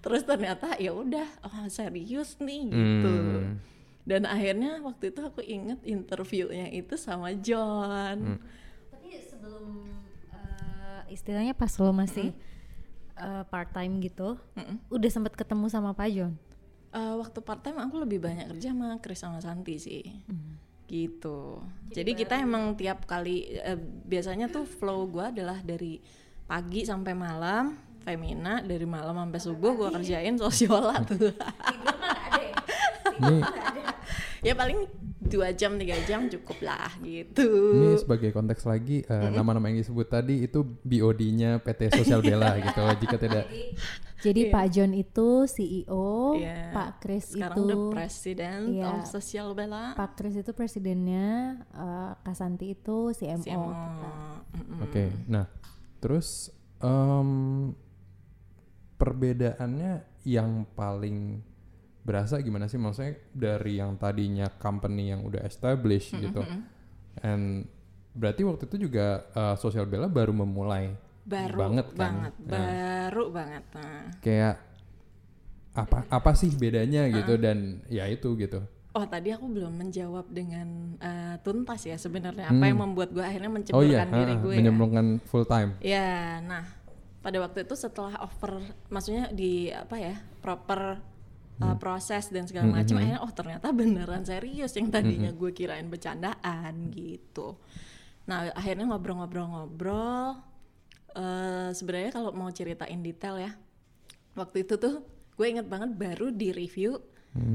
terus ternyata ya udah oh serius nih gitu Hmm. dan akhirnya waktu itu aku inget interviewnya itu sama John eh, istilahnya pas lo masih part time gitu, udah sempet ketemu sama Pak John. Eh, waktu part time aku lebih banyak kerja sama Chris sama Santi sih. Gitu. Jadi, kita emang tiap kali eh, biasanya tuh flow gua adalah dari pagi sampai malam, Femina dari malam sampai subuh gua kerjain sosiola tuh. Ini ya paling dua jam tiga jam cukup lah gitu. ini sebagai konteks lagi eh, nama-nama yang disebut tadi itu BOD-nya PT Sosial Bella [LAUGHS] gitu. Jika tidak Jadi Pak John itu CEO, Iya. Pak Chris Sekarang itu Iya. of Sosial Bella. Pak Chris itu presidennya, eh, Kasanti itu CMO. CMO. kita. Mm-mm. Oke, nah terus em, perbedaannya yang paling berasa gimana sih? Maksudnya dari yang tadinya company yang udah established gitu, and berarti waktu itu juga eh, Sosial Bella baru memulai Baru banget kan? banget, Nah, baru banget. Nah. kayak apa apa sih bedanya gitu dan ya itu gitu. Oh tadi aku belum menjawab dengan eh, tuntas ya sebenarnya apa Hmm. yang membuat gue akhirnya Oh iya, diri gue. ya. menyemplungkan full time. Ya, nah pada waktu itu setelah over, maksudnya di apa ya proper uh, proses dan segala macam, akhirnya oh ternyata beneran serius yang tadinya gue kirain bercandaan gitu. Nah akhirnya ngobrol-ngobrol-ngobrol, eh sebenarnya kalau mau ceritain detail ya, waktu itu tuh gue inget banget baru di review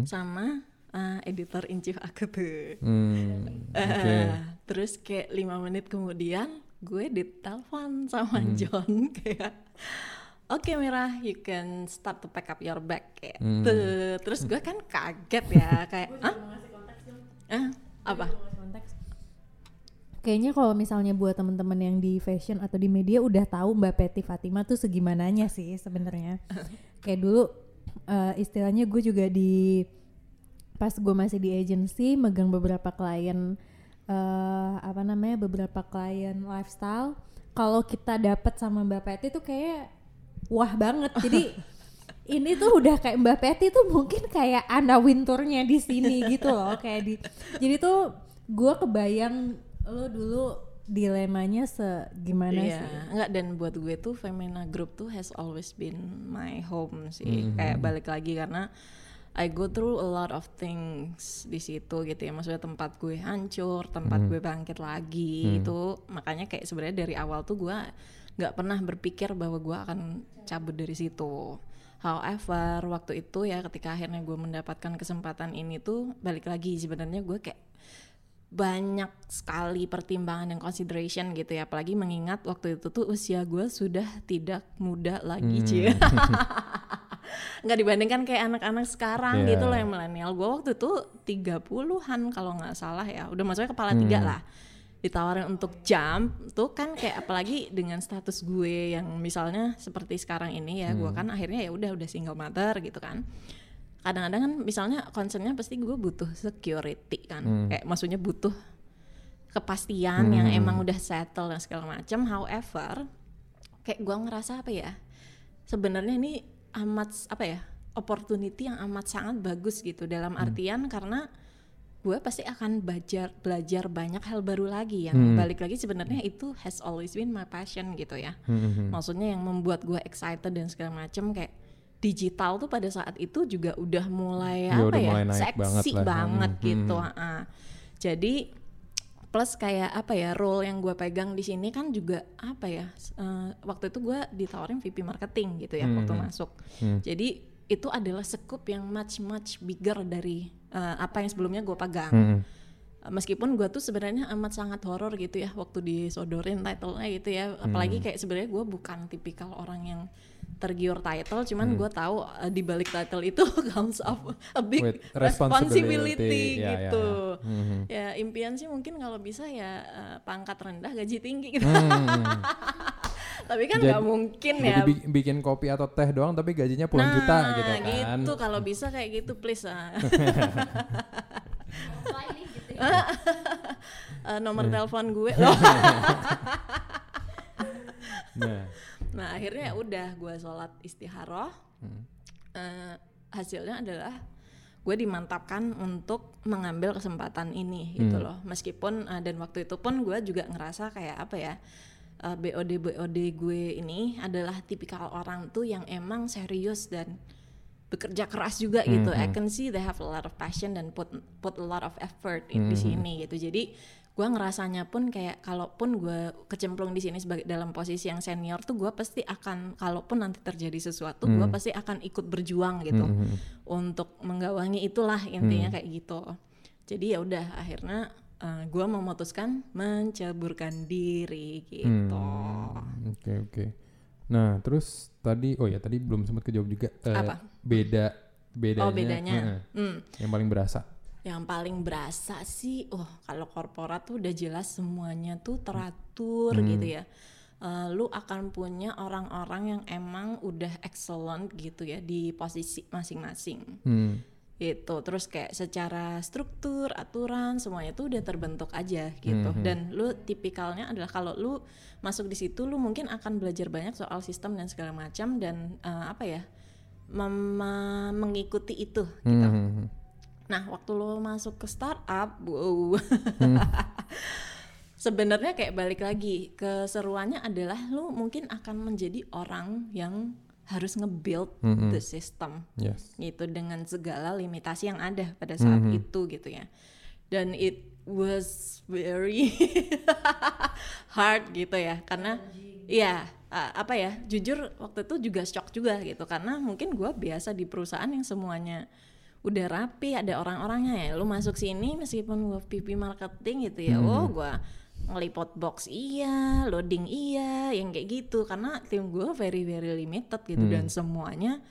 sama uh, editor in chief aku tuh. Hmm, oke. Eh, terus kayak lima menit kemudian gue ditelepon sama Hmm. John [LAUGHS] kayak Oke Mira, you can start to pack up your bag kayak Hmm. tuh. Terus gue kan kaget ya [LAUGHS] kayak ah ah apa? Konteks. Kayaknya kalau misalnya buat teman-teman yang di fashion atau di media udah tahu Mbak Peti Fatima tuh segimananya sih sebenarnya. [LAUGHS] Kayak dulu eh, istilahnya gue juga di pas gue masih di agency megang beberapa klien eh apa namanya beberapa klien lifestyle. Kalau kita dapat sama Mbak Peti tuh kayak wah banget. Jadi ini tuh udah kayak Mbak Peti tuh mungkin kayak Anna Wintournya di sini gitu loh kayak di jadi tuh gue kebayang lo dulu dilemanya segimana Iya, sih enggak dan buat gue tuh Femina Group tuh has always been my home sih. Mhm. Kayak balik lagi karena I go through a lot of things di situ gitu ya. Maksudnya tempat gue hancur, tempat Mhm. gue bangkit lagi itu makanya kayak sebenarnya dari awal tuh gue nggak pernah berpikir bahwa gue akan cabut dari situ. However, waktu itu ya ketika akhirnya gue mendapatkan kesempatan ini tuh balik lagi sebenarnya gue kayak banyak sekali pertimbangan dan consideration gitu ya apalagi mengingat waktu itu tuh usia gue sudah tidak muda lagi Hmm. cie [LAUGHS] nggak dibandingkan kayak anak-anak sekarang Yeah. gitu loh yang milenial gue waktu itu 30-an kalau nggak salah ya udah maksudnya kepala tiga Hmm. lah ditawarin untuk jump tuh kan kayak apalagi dengan status gue yang misalnya seperti sekarang ini ya gue Hmm. kan akhirnya ya udah udah single mother gitu kan. Kadang-kadang kan misalnya concernnya pasti gue butuh security kan Hmm. kayak maksudnya butuh kepastian yang emang udah settle dan segala macam however kayak gue ngerasa apa ya sebenarnya ini amat apa ya opportunity yang amat sangat bagus gitu. Dalam artian karena gue pasti akan belajar belajar banyak hal baru lagi yang Hmm. balik lagi sebenarnya itu has always been my passion gitu ya Hmm, maksudnya yang membuat gue excited dan segala macam kayak digital tuh pada saat itu juga udah mulai Ya, apa udah ya mulai naik banget seksi lah. banget, Hmm, gitu hmm. ah. jadi plus kayak apa ya role yang gue pegang di sini kan juga apa ya eh, waktu itu gue ditawarin VP marketing gitu ya waktu Hmm. masuk Hmm. jadi itu adalah scoop yang much much bigger dari eh, apa yang sebelumnya gue pegang Hmm. meskipun gue tuh sebenarnya amat sangat horor gitu ya waktu disodorin title-nya gitu ya apalagi kayak sebenarnya gue bukan tipikal orang yang tergiur title cuman Hmm. gue tahu uh, di balik title itu [LAUGHS] comes up a big With responsibility, responsibility, ya, ya, gitu ya. Mhm. ya impian sih mungkin kalau bisa ya uh, pangkat rendah gaji tinggi gitu Hmm. [LAUGHS] tapi kan nggak mungkin Jadi ya bi- bikin kopi atau teh doang tapi gajinya puluhan nah juta gitu kan. gitu kalau bisa kayak gitu please ah. Gitu? [LAUGHS] [LAUGHS] Uh, nomor telepon gue loh [LAUGHS] Nah, Nah akhirnya ya udah gue sholat istiharoh. Hmm. Eh, hasilnya adalah gue dimantapkan untuk mengambil kesempatan ini gitu Hmm. loh. Meskipun eh, dan waktu itu pun gue juga ngerasa kayak apa ya eh, BOD BOD gue ini adalah tipikal orang tuh yang emang serius dan bekerja keras juga gitu. I Mhm. can see they have a lot of passion dan put put a lot of effort in- di Mhm. sini gitu. Jadi gua ngerasanya pun kayak kalaupun gue kecemplung di sini sebagai dalam posisi yang senior tuh gua pasti akan kalaupun nanti terjadi sesuatu gua Hmm. pasti akan ikut berjuang gitu Mhm. untuk menggawangi itulah intinya Hmm. kayak gitu. Jadi ya udah akhirnya eh, gua memutuskan menceburkan diri gitu. Hmm, Oke oke. Nah terus tadi oh ya tadi belum sempat kejawab juga eh, Apa? beda bedanya. oh bedanya. heeh, Hmm. yang paling berasa. Yang paling berasa sih, oh kalau korporat tuh udah jelas semuanya tuh teratur Hmm. gitu ya. Eh, lu akan punya orang-orang yang emang udah excellent gitu ya di posisi masing-masing. Hmm. Gitu. Terus kayak secara struktur, aturan semuanya tuh udah terbentuk aja gitu. Mhm. Dan lu tipikalnya adalah kalau lu masuk di situ lu mungkin akan belajar banyak soal sistem dan segala macam dan eh, apa ya? mem- me- mengikuti itu gitu. Mhm. Nah, waktu lo masuk ke startup, wow. [LAUGHS] Sebenarnya kayak balik lagi keseruannya adalah lo mungkin akan menjadi orang yang harus nge-build Mhm. the system Yes. gitu dengan segala limitasi yang ada pada saat Mhm. itu gitu ya. Dan it was very [LAUGHS] hard gitu ya karena ya apa ya jujur waktu itu juga shock juga gitu karena mungkin gua biasa di perusahaan yang semuanya udah rapi ada orang-orangnya ya lu masuk sini meskipun gua VP marketing gitu ya oh gua ngelipot box iya loading iya yang kayak gitu karena tim gua very very limited gitu dan semuanya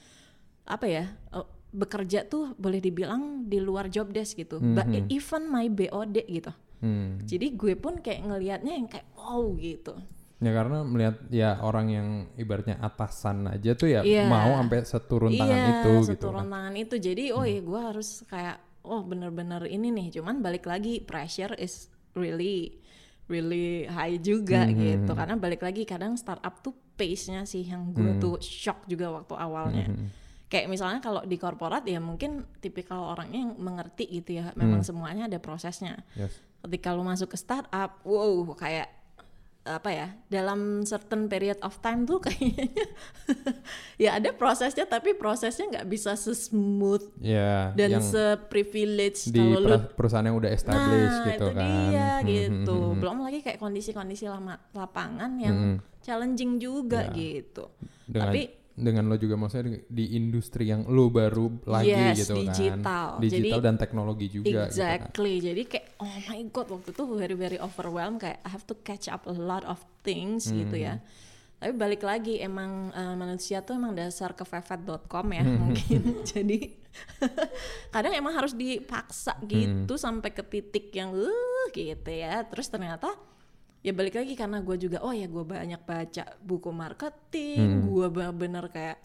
apa ya eh, bekerja tuh boleh dibilang di luar job desk gitu Ba- even my BOD gitu Hmm. jadi gue pun kayak ngelihatnya yang kayak wow gitu Ya karena melihat ya orang yang ibaratnya atasan aja tuh ya Iya. mau sampai seturun tangan iya, itu gitu. seturun kan. tangan itu jadi oh ya gue harus kayak oh bener-bener ini nih cuman balik lagi pressure is really really high juga Hmm, gitu karena balik lagi kadang startup tuh pace-nya sih yang gue Hmm. tuh shock juga waktu awalnya kayak misalnya kalau di korporat ya mungkin tipikal orangnya yang mengerti gitu ya memang Hmm. semuanya ada prosesnya Yes. ketika lu masuk ke startup, wow kayak apa ya dalam certain period of time tuh kayaknya [LAUGHS] ya ada prosesnya tapi prosesnya nggak bisa sesmooth Ya, dan se-privilege di kalau lu pra- perusahaan yang udah established nah gitu itu kan. dia Hmm, gitu hmm, hmm, belum lagi kayak kondisi-kondisi lama lapangan yang Hmm. challenging juga Ya. gitu Dengan tapi dengan lo juga maksudnya di, industri yang lo baru lagi Yes, gitu digital. kan. Digital Jadi- dan teknologi juga gitu kan. Exactly. Jadi kayak oh my god waktu itu very very overwhelmed kayak I have to catch up a lot of things gitu ya. Hmm. Tapi balik lagi emang eh, manusia tuh emang dasar kefefet.com ya Hmm. mungkin. [LAUGHS] Jadi [LAUGHS] kadang emang harus dipaksa Hmm. gitu sampai ke titik yang uh gitu ya. Terus ternyata ya balik lagi karena gue juga oh ya gue banyak baca buku marketing, Hmm. gue bener-bener kayak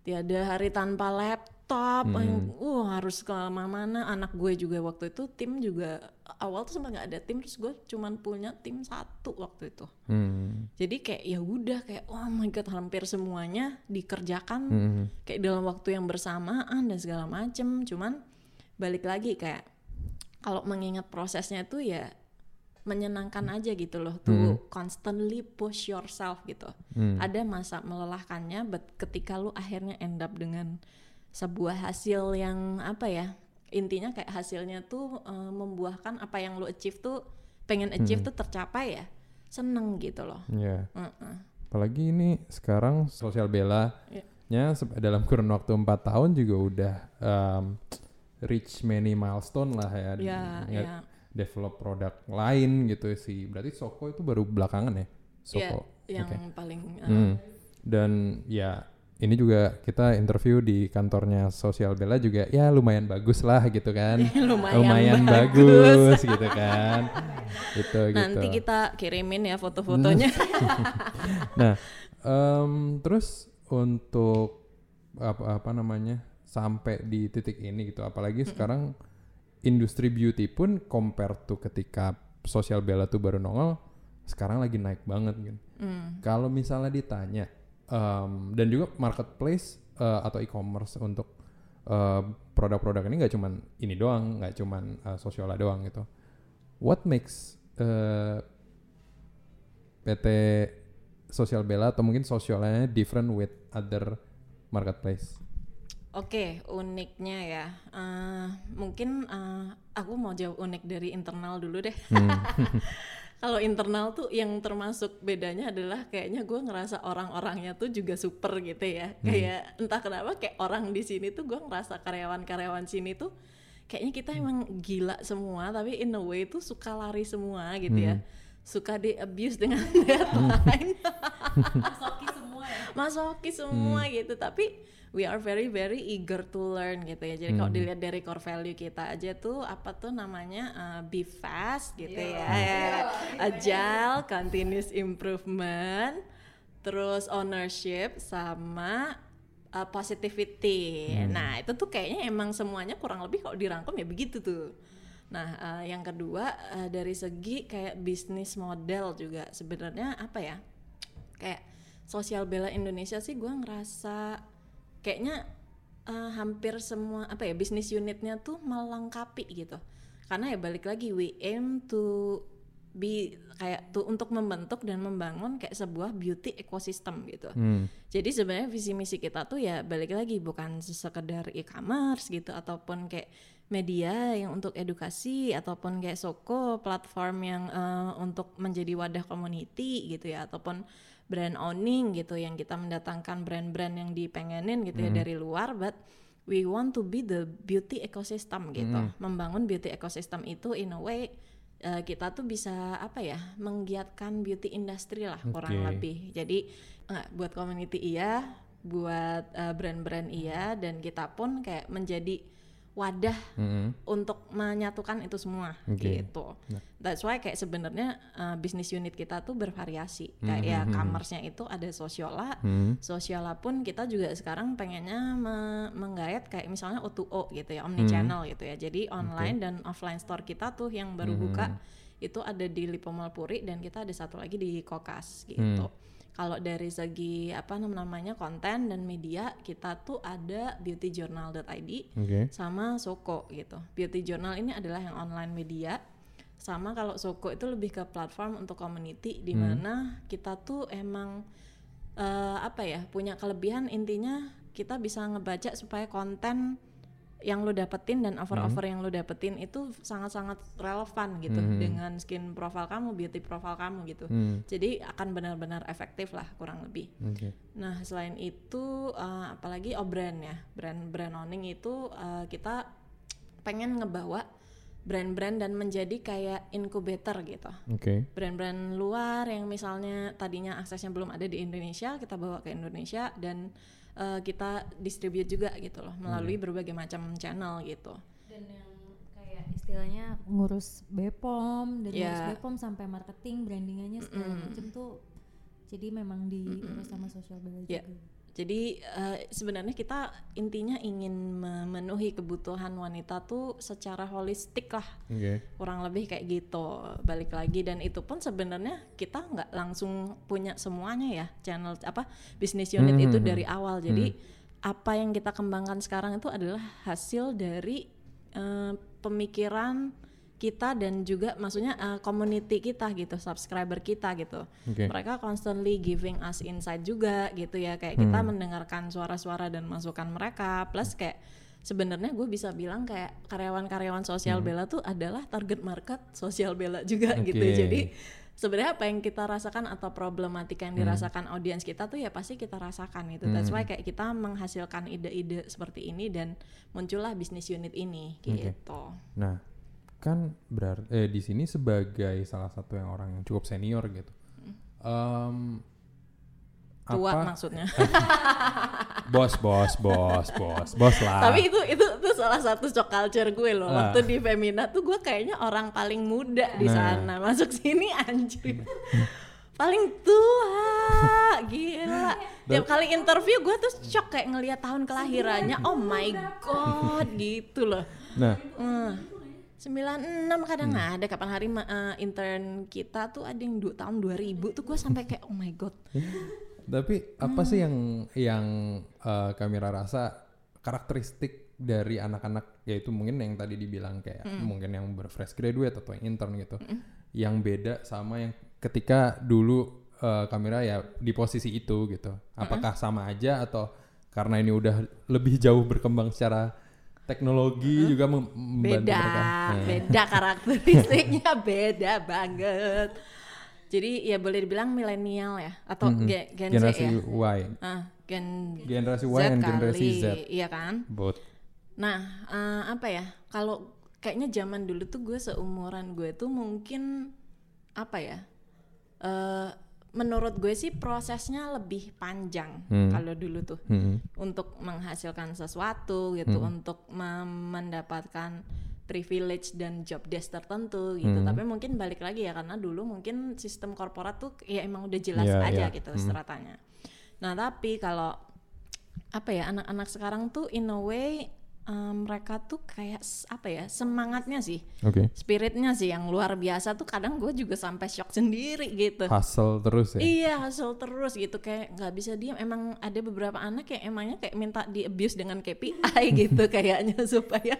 tiada hari tanpa laptop, Hmm. uh harus ke mana anak gue juga waktu itu tim juga awal tuh sempat nggak ada tim terus gue cuman punya tim satu waktu itu. Hmm. Jadi kayak ya udah kayak oh my god hampir semuanya dikerjakan Hmm. kayak dalam waktu yang bersamaan dan segala macem. Cuman balik lagi kayak kalau mengingat prosesnya tuh ya menyenangkan aja gitu loh tuh constantly push yourself gitu. Hmm. Ada masa melelahkannya, but ketika lu akhirnya end up dengan sebuah hasil yang apa ya? Intinya kayak hasilnya tuh eh, membuahkan apa yang lu achieve tuh pengen achieve tuh tercapai ya. Seneng gitu loh. Ya. Mm-mm. Apalagi ini sekarang sosial bela Iya. nya se- dalam kurun waktu empat tahun juga udah um, reach many milestone lah ya. Ya, Ya, ya. Develop produk lain gitu sih. Berarti Soko itu baru belakangan ya? Iya, Soko. yang Oke. paling eh, Hmm. Dan ya ini juga kita interview di kantornya Sosial Bella juga ya lumayan bagus lah gitu kan. [LAUGHS] lumayan, bagus. gitu kan. Itu gitu. [LAUGHS] Nanti kita kirimin ya foto-fotonya. [LAUGHS] Nah, em, terus untuk apa apa namanya sampai di titik ini gitu, apalagi sekarang industri beauty pun compare tuh ketika sosial bella tuh baru nongol, sekarang lagi naik banget gitu. Hmm. Kalau misalnya ditanya em, dan juga marketplace eh, atau e-commerce untuk eh, produk-produk ini nggak cuman ini doang, nggak cuman uh, Sosiola doang gitu. What makes eh, PT Sosial Bella atau mungkin Sosiolanya different with other marketplace? Oke, uniknya ya. Eh, mungkin eh, aku mau jawab unik dari internal dulu deh. [LAUGHS] Kalau internal tuh yang termasuk bedanya adalah kayaknya gue ngerasa orang-orangnya tuh juga super gitu ya. Kayak entah kenapa kayak orang di sini tuh gue ngerasa karyawan-karyawan sini tuh kayaknya kita emang gila semua tapi in a way tuh suka lari semua gitu ya. Suka di abuse dengan [LAUGHS] deadline. Masoki semua ya masoki semua gitu tapi we are very very eager to learn gitu ya. Jadi kalau dilihat dari core value kita aja tuh apa tuh namanya uh, be fast gitu ya. [LAUGHS] Agile continuous improvement terus ownership sama uh, positivity. Nah itu tuh kayaknya emang semuanya kurang lebih kalau dirangkum ya begitu tuh. Nah uh, yang kedua uh, dari segi kayak bisnis model juga sebenarnya apa ya? Kayak sosial bela Indonesia sih gue ngerasa kayaknya eh, hampir semua apa ya bisnis unitnya tuh melengkapi gitu karena ya balik lagi we aim to be kayak tuh untuk membentuk dan membangun kayak sebuah beauty ecosystem gitu Hmm. jadi sebenarnya visi misi kita tuh ya balik lagi bukan sekedar e-commerce gitu ataupun kayak media yang untuk edukasi ataupun kayak Soko platform yang eh, untuk menjadi wadah community gitu ya ataupun brand owning gitu yang kita mendatangkan brand-brand yang dipengenin gitu ya dari luar but we want to be the beauty ecosystem gitu. Membangun beauty ecosystem itu in a way eh, kita tuh bisa apa ya menggiatkan beauty industry lah kurang Oke. lebih. Jadi eh, buat community iya buat eh, brand-brand iya dan kita pun kayak menjadi wadah Mm-mm. untuk menyatukan itu semua Oke. gitu. That's why kayak sebenarnya uh, bisnis unit kita tuh bervariasi. Hmm, Kayak ya commerce-nya itu ada sosiola, sosiola pun kita juga sekarang pengennya me- menggayat kayak misalnya O2O gitu ya, omni channel gitu ya. Jadi online dan offline store kita tuh yang baru buka itu ada di Lipo Malpuri dan kita ada satu lagi di Kokas gitu. Kalau dari segi apa nam- namanya konten dan media kita tuh ada beautyjournal.id Oke. sama Soko gitu. Beauty Journal ini adalah yang online media. Sama kalau Soko itu lebih ke platform untuk community di mana kita tuh emang eh, apa ya punya kelebihan intinya kita bisa ngebaca supaya konten yang lo dapetin dan offer-offer yang lo dapetin itu sangat-sangat relevan gitu dengan skin profile kamu, beauty profile kamu gitu. Jadi akan benar-benar efektif lah kurang lebih. Oke. Nah selain itu eh, apalagi oh brand ya brand brand owning itu eh, kita pengen ngebawa brand-brand dan menjadi kayak incubator gitu. Oke. Brand-brand luar yang misalnya tadinya aksesnya belum ada di Indonesia kita bawa ke Indonesia dan eh, kita distribute juga gitu loh melalui berbagai macam channel gitu. dan yang kayak istilahnya ngurus Bepom dan ngurus Ya. Bepom sampai marketing brandingannya segala macem tuh jadi memang diurus sama sosial media Ya. juga Jadi eh, sebenarnya kita intinya ingin memenuhi kebutuhan wanita tuh secara holistik lah. Oke. kurang lebih kayak gitu balik lagi dan itu pun sebenarnya kita nggak langsung punya semuanya ya channel apa bisnis unit itu dari awal jadi apa yang kita kembangkan sekarang itu adalah hasil dari eh, pemikiran kita dan juga maksudnya eh, community kita gitu subscriber kita gitu. Oke. mereka constantly giving us insight juga gitu ya kayak kita mendengarkan suara-suara dan masukan mereka. Plus kayak sebenarnya gue bisa bilang kayak karyawan-karyawan sosial bela tuh adalah target market sosial bela juga gitu. Oke. jadi sebenarnya apa yang kita rasakan atau problematika yang dirasakan audiens kita tuh ya pasti kita rasakan gitu. That's why kayak kita menghasilkan ide-ide seperti ini dan muncullah bisnis unit ini gitu. Nah, kan berarti eh di sini sebagai salah satu yang orang yang cukup senior gitu. Em, tua apa- maksudnya [LAUGHS] Bos, bos, bos, bos, bos lah. Tapi itu itu itu salah satu shock culture gue loh. Ah. Waktu di Femina tuh gue kayaknya orang paling muda di Nah. sana. Masuk sini anjir. paling tua, gila. Tiap kali interview gue tuh shock kayak ngelihat tahun kelahirannya. Oh my god, gitu loh. Nah, Hmm. 96 kadang Hmm. ada kapan hari eh, intern kita tuh ada yang dua tahun 2000 tuh gue sampai kayak oh my god. tapi apa sih yang yang eh, Kamira rasa karakteristik dari anak-anak yaitu mungkin yang tadi dibilang kayak mungkin yang berfresh graduate atau yang intern gitu, yang beda sama yang ketika dulu eh, Kamira ya di posisi itu gitu. Apakah sama aja atau karena ini udah lebih jauh berkembang secara teknologi juga mem- membantu beda mereka. Nah. beda [LAUGHS] karakteristiknya beda banget jadi ya boleh dibilang milenial ya atau Mhm. ge- gen generasi Z ya Y, ah gen generasi Y dan generasi Z, iya kan both. Nah, eh, apa ya? Kalau kayaknya zaman dulu tuh gue seumuran gue tuh mungkin apa ya? eh menurut gue sih prosesnya lebih panjang Hmm. kalau dulu tuh Hmm. untuk menghasilkan sesuatu gitu, untuk mem- mendapatkan privilege dan job desk tertentu gitu. Hmm. Tapi mungkin balik lagi ya karena dulu mungkin sistem korporat tuh ya emang udah jelas Iya, aja iya. gitu Hmm. stratanya. Nah, tapi kalau apa ya anak-anak sekarang tuh in a way um, mereka tuh kayak apa ya semangatnya sih Oke. spiritnya sih yang luar biasa tuh kadang gue juga sampai shock sendiri gitu Hustle terus ya. iya hasil terus gitu kayak nggak bisa diam emang ada beberapa anak yang emangnya kayak minta di abuse dengan KPI [LAUGHS] gitu kayaknya [LAUGHS] supaya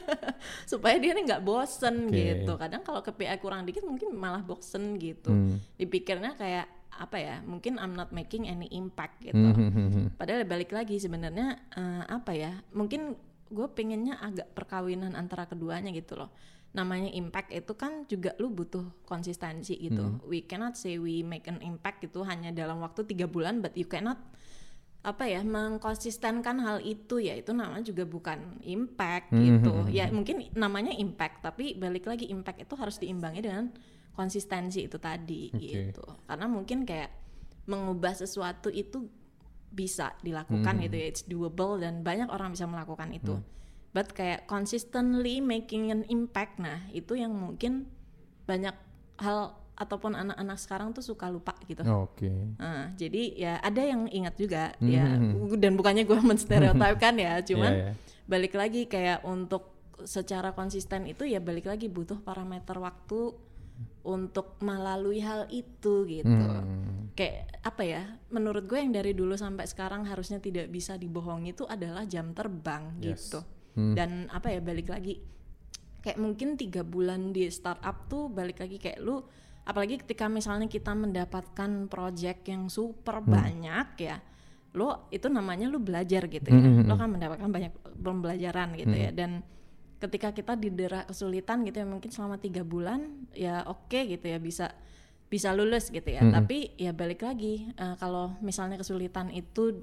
[LAUGHS] supaya dia nih nggak bosen Oke. gitu kadang kalau KPI kurang dikit mungkin malah bosen gitu Hmm. dipikirnya kayak apa ya mungkin I'm not making any impact gitu Hmm, hmm, hmm, hmm. Padahal balik lagi sebenarnya eh, apa ya? Mungkin gue pengennya agak perkawinan antara keduanya gitu loh. Namanya impact itu kan juga lu butuh konsistensi gitu. We cannot say we make an impact gitu hanya dalam waktu tiga bulan, but you cannot apa ya mengkonsistenkan hal itu ya itu namanya juga bukan impact gitu. Ya mungkin namanya impact tapi balik lagi impact itu harus diimbangi dengan konsistensi itu tadi Oke. gitu. Karena mungkin kayak mengubah sesuatu itu bisa dilakukan gitu ya it's doable dan banyak orang bisa melakukan itu but kayak consistently making an impact nah itu yang mungkin banyak hal ataupun anak-anak sekarang tuh suka lupa gitu Oke. Nah, jadi ya ada yang ingat juga Hmm, ya hmm, dan bukannya gue [LAUGHS] menstereotipkan ya [LAUGHS] cuman Iya, iya. balik lagi kayak untuk secara konsisten itu ya balik lagi butuh parameter waktu untuk melalui hal itu gitu Hmm. kayak apa ya menurut gue yang dari dulu sampai sekarang harusnya tidak bisa dibohongi itu adalah jam terbang Yes. gitu Hmm. dan apa ya balik lagi kayak mungkin tiga bulan di startup tuh balik lagi kayak lu apalagi ketika misalnya kita mendapatkan project yang super Hmm. banyak ya lo itu namanya lu belajar gitu ya Hmm, hmm, lo hmm. kan mendapatkan banyak pembelajaran gitu ya dan ketika kita didera kesulitan gitu ya mungkin selama tiga bulan ya oke gitu ya bisa bisa lulus gitu ya Mm-mm. tapi ya balik lagi eh, kalau misalnya kesulitan itu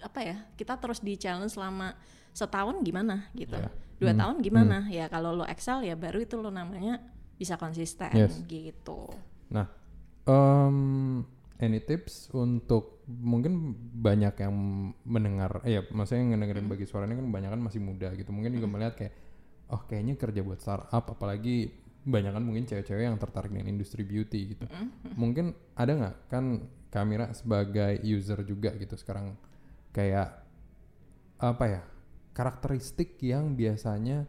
apa ya kita terus di challenge selama setahun gimana gitu Ya. dua Hmm. tahun gimana ya kalau lo excel ya baru itu lo namanya bisa konsisten Yes. gitu Nah, em, any tips untuk mungkin banyak yang mendengar, eh ya maksudnya yang ngedengerin bagi suara ini kan banyak kan masih muda gitu. Mungkin juga melihat kayak, oh kayaknya kerja buat startup, apalagi banyak kan mungkin cewek-cewek yang tertarik dengan industri beauty gitu. Mungkin ada nggak kan kamera sebagai user juga gitu sekarang kayak apa ya karakteristik yang biasanya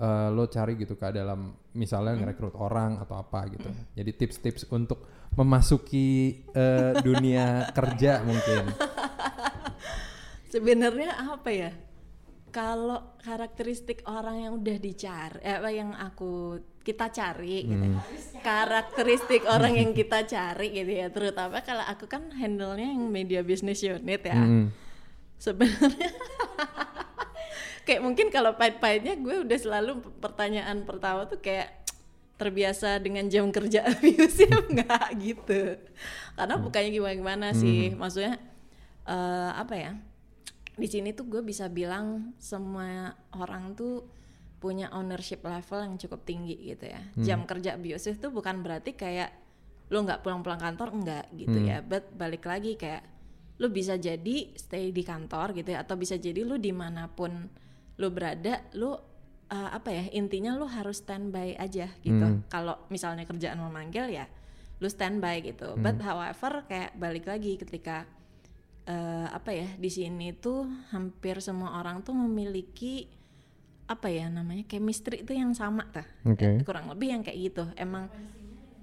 eh, lo cari gitu ke dalam misalnya ngerekrut orang atau apa gitu. Jadi tips-tips untuk memasuki eh, dunia [LAUGHS] kerja mungkin. sebenarnya apa ya kalau karakteristik orang yang udah dicari eh, apa yang aku kita cari gitu. Hmm. karakteristik orang yang [LAUGHS] kita cari gitu ya terutama kalau aku kan handle-nya yang media business unit ya. Mm. sebenarnya [LAUGHS] kayak mungkin kalau pahit-pahitnya gue udah selalu pertanyaan pertama tuh kayak terbiasa dengan jam kerja [LAUGHS] abusive nggak gitu. Karena bukannya gimana gimana sih maksudnya eh, apa ya di sini tuh gue bisa bilang semua orang tuh punya ownership level yang cukup tinggi gitu ya. Jam kerja abusive tuh bukan berarti kayak lo nggak pulang-pulang kantor enggak gitu ya. But balik lagi kayak lu bisa jadi stay di kantor gitu ya atau bisa jadi lu di mana pun lu berada lu uh, apa ya intinya lu harus standby aja gitu. Kalau misalnya kerjaan memanggil ya lu standby gitu. But however kayak balik lagi ketika uh, apa ya di sini tuh hampir semua orang tuh memiliki apa ya namanya chemistry itu yang sama tuh Oke. Eh, kurang lebih yang kayak gitu. Emang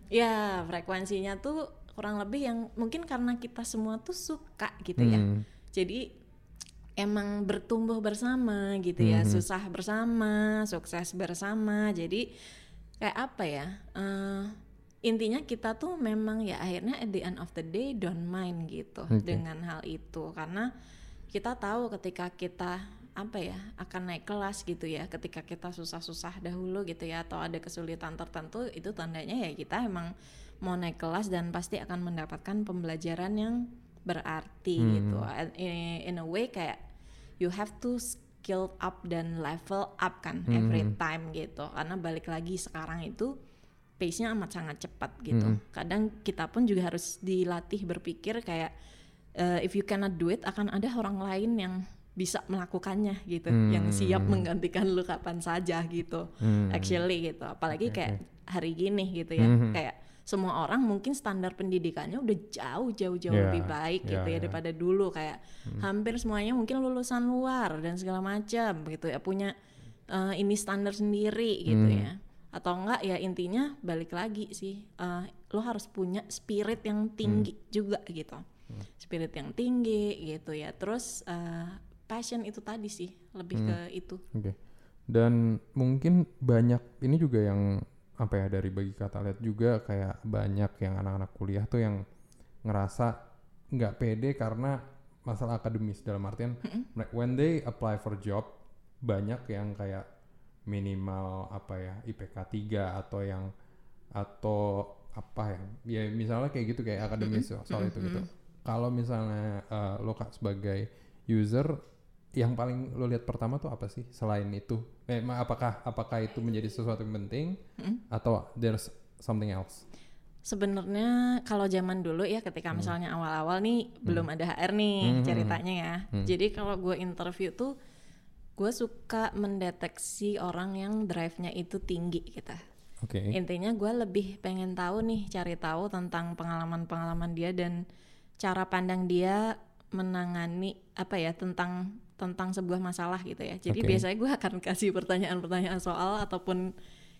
ya frekuensinya tuh kurang lebih yang mungkin karena kita semua tuh suka gitu ya. Hmm. jadi emang bertumbuh bersama gitu ya. Susah bersama sukses bersama. Jadi kayak apa ya eh, intinya kita tuh memang ya akhirnya at the end of the day don't mind gitu Oke. dengan hal itu karena kita tahu ketika kita apa ya akan naik kelas gitu ya ketika kita susah-susah dahulu gitu ya atau ada kesulitan tertentu itu tandanya ya kita emang mau naik kelas dan pasti akan mendapatkan pembelajaran yang berarti Hmm. gitu in, in a way kayak you have to skill up dan level up kan every Hmm. time gitu karena balik lagi sekarang itu pace-nya amat sangat cepat gitu Hmm. kadang kita pun juga harus dilatih berpikir kayak eh, if you cannot do it akan ada orang lain yang bisa melakukannya gitu yang siap menggantikan lu kapan saja gitu Hmm. actually gitu apalagi kayak hari gini gitu ya Mhm. kayak semua orang mungkin standar pendidikannya udah jauh jauh jauh Ya, lebih baik ya, gitu ya ya. daripada dulu kayak hampir semuanya mungkin lulusan luar dan segala macam gitu ya punya eh, ini standar sendiri gitu Hmm. ya atau enggak ya intinya balik lagi sih eh, lo harus punya spirit yang tinggi Hmm. juga gitu spirit yang tinggi gitu ya terus eh, passion itu tadi sih lebih Hmm. ke itu Oke. Dan mungkin banyak ini juga yang apa ya dari bagi kata lihat juga kayak banyak yang anak-anak kuliah tuh yang ngerasa nggak pede karena masalah akademis dalam artian mereka- when they apply for job banyak yang kayak minimal apa ya IPK 3 atau yang atau apa ya ya misalnya kayak gitu kayak akademis so- soal itu gitu. Kalau misalnya eh, lo sebagai user yang paling lo lihat pertama tuh apa sih selain itu? Eh apakah apakah itu menjadi sesuatu yang penting atau there's something else? Sebenarnya kalau zaman dulu ya ketika misalnya awal-awal nih belum ada HR nih ceritanya ya. Jadi kalau gue interview tuh gue suka mendeteksi orang yang drive-nya itu tinggi gitu. oke Intinya gue lebih pengen tahu nih cari tahu tentang pengalaman-pengalaman dia dan cara pandang dia menangani apa ya tentang tentang sebuah masalah gitu ya. Jadi Oke. biasanya gue akan kasih pertanyaan-pertanyaan soal ataupun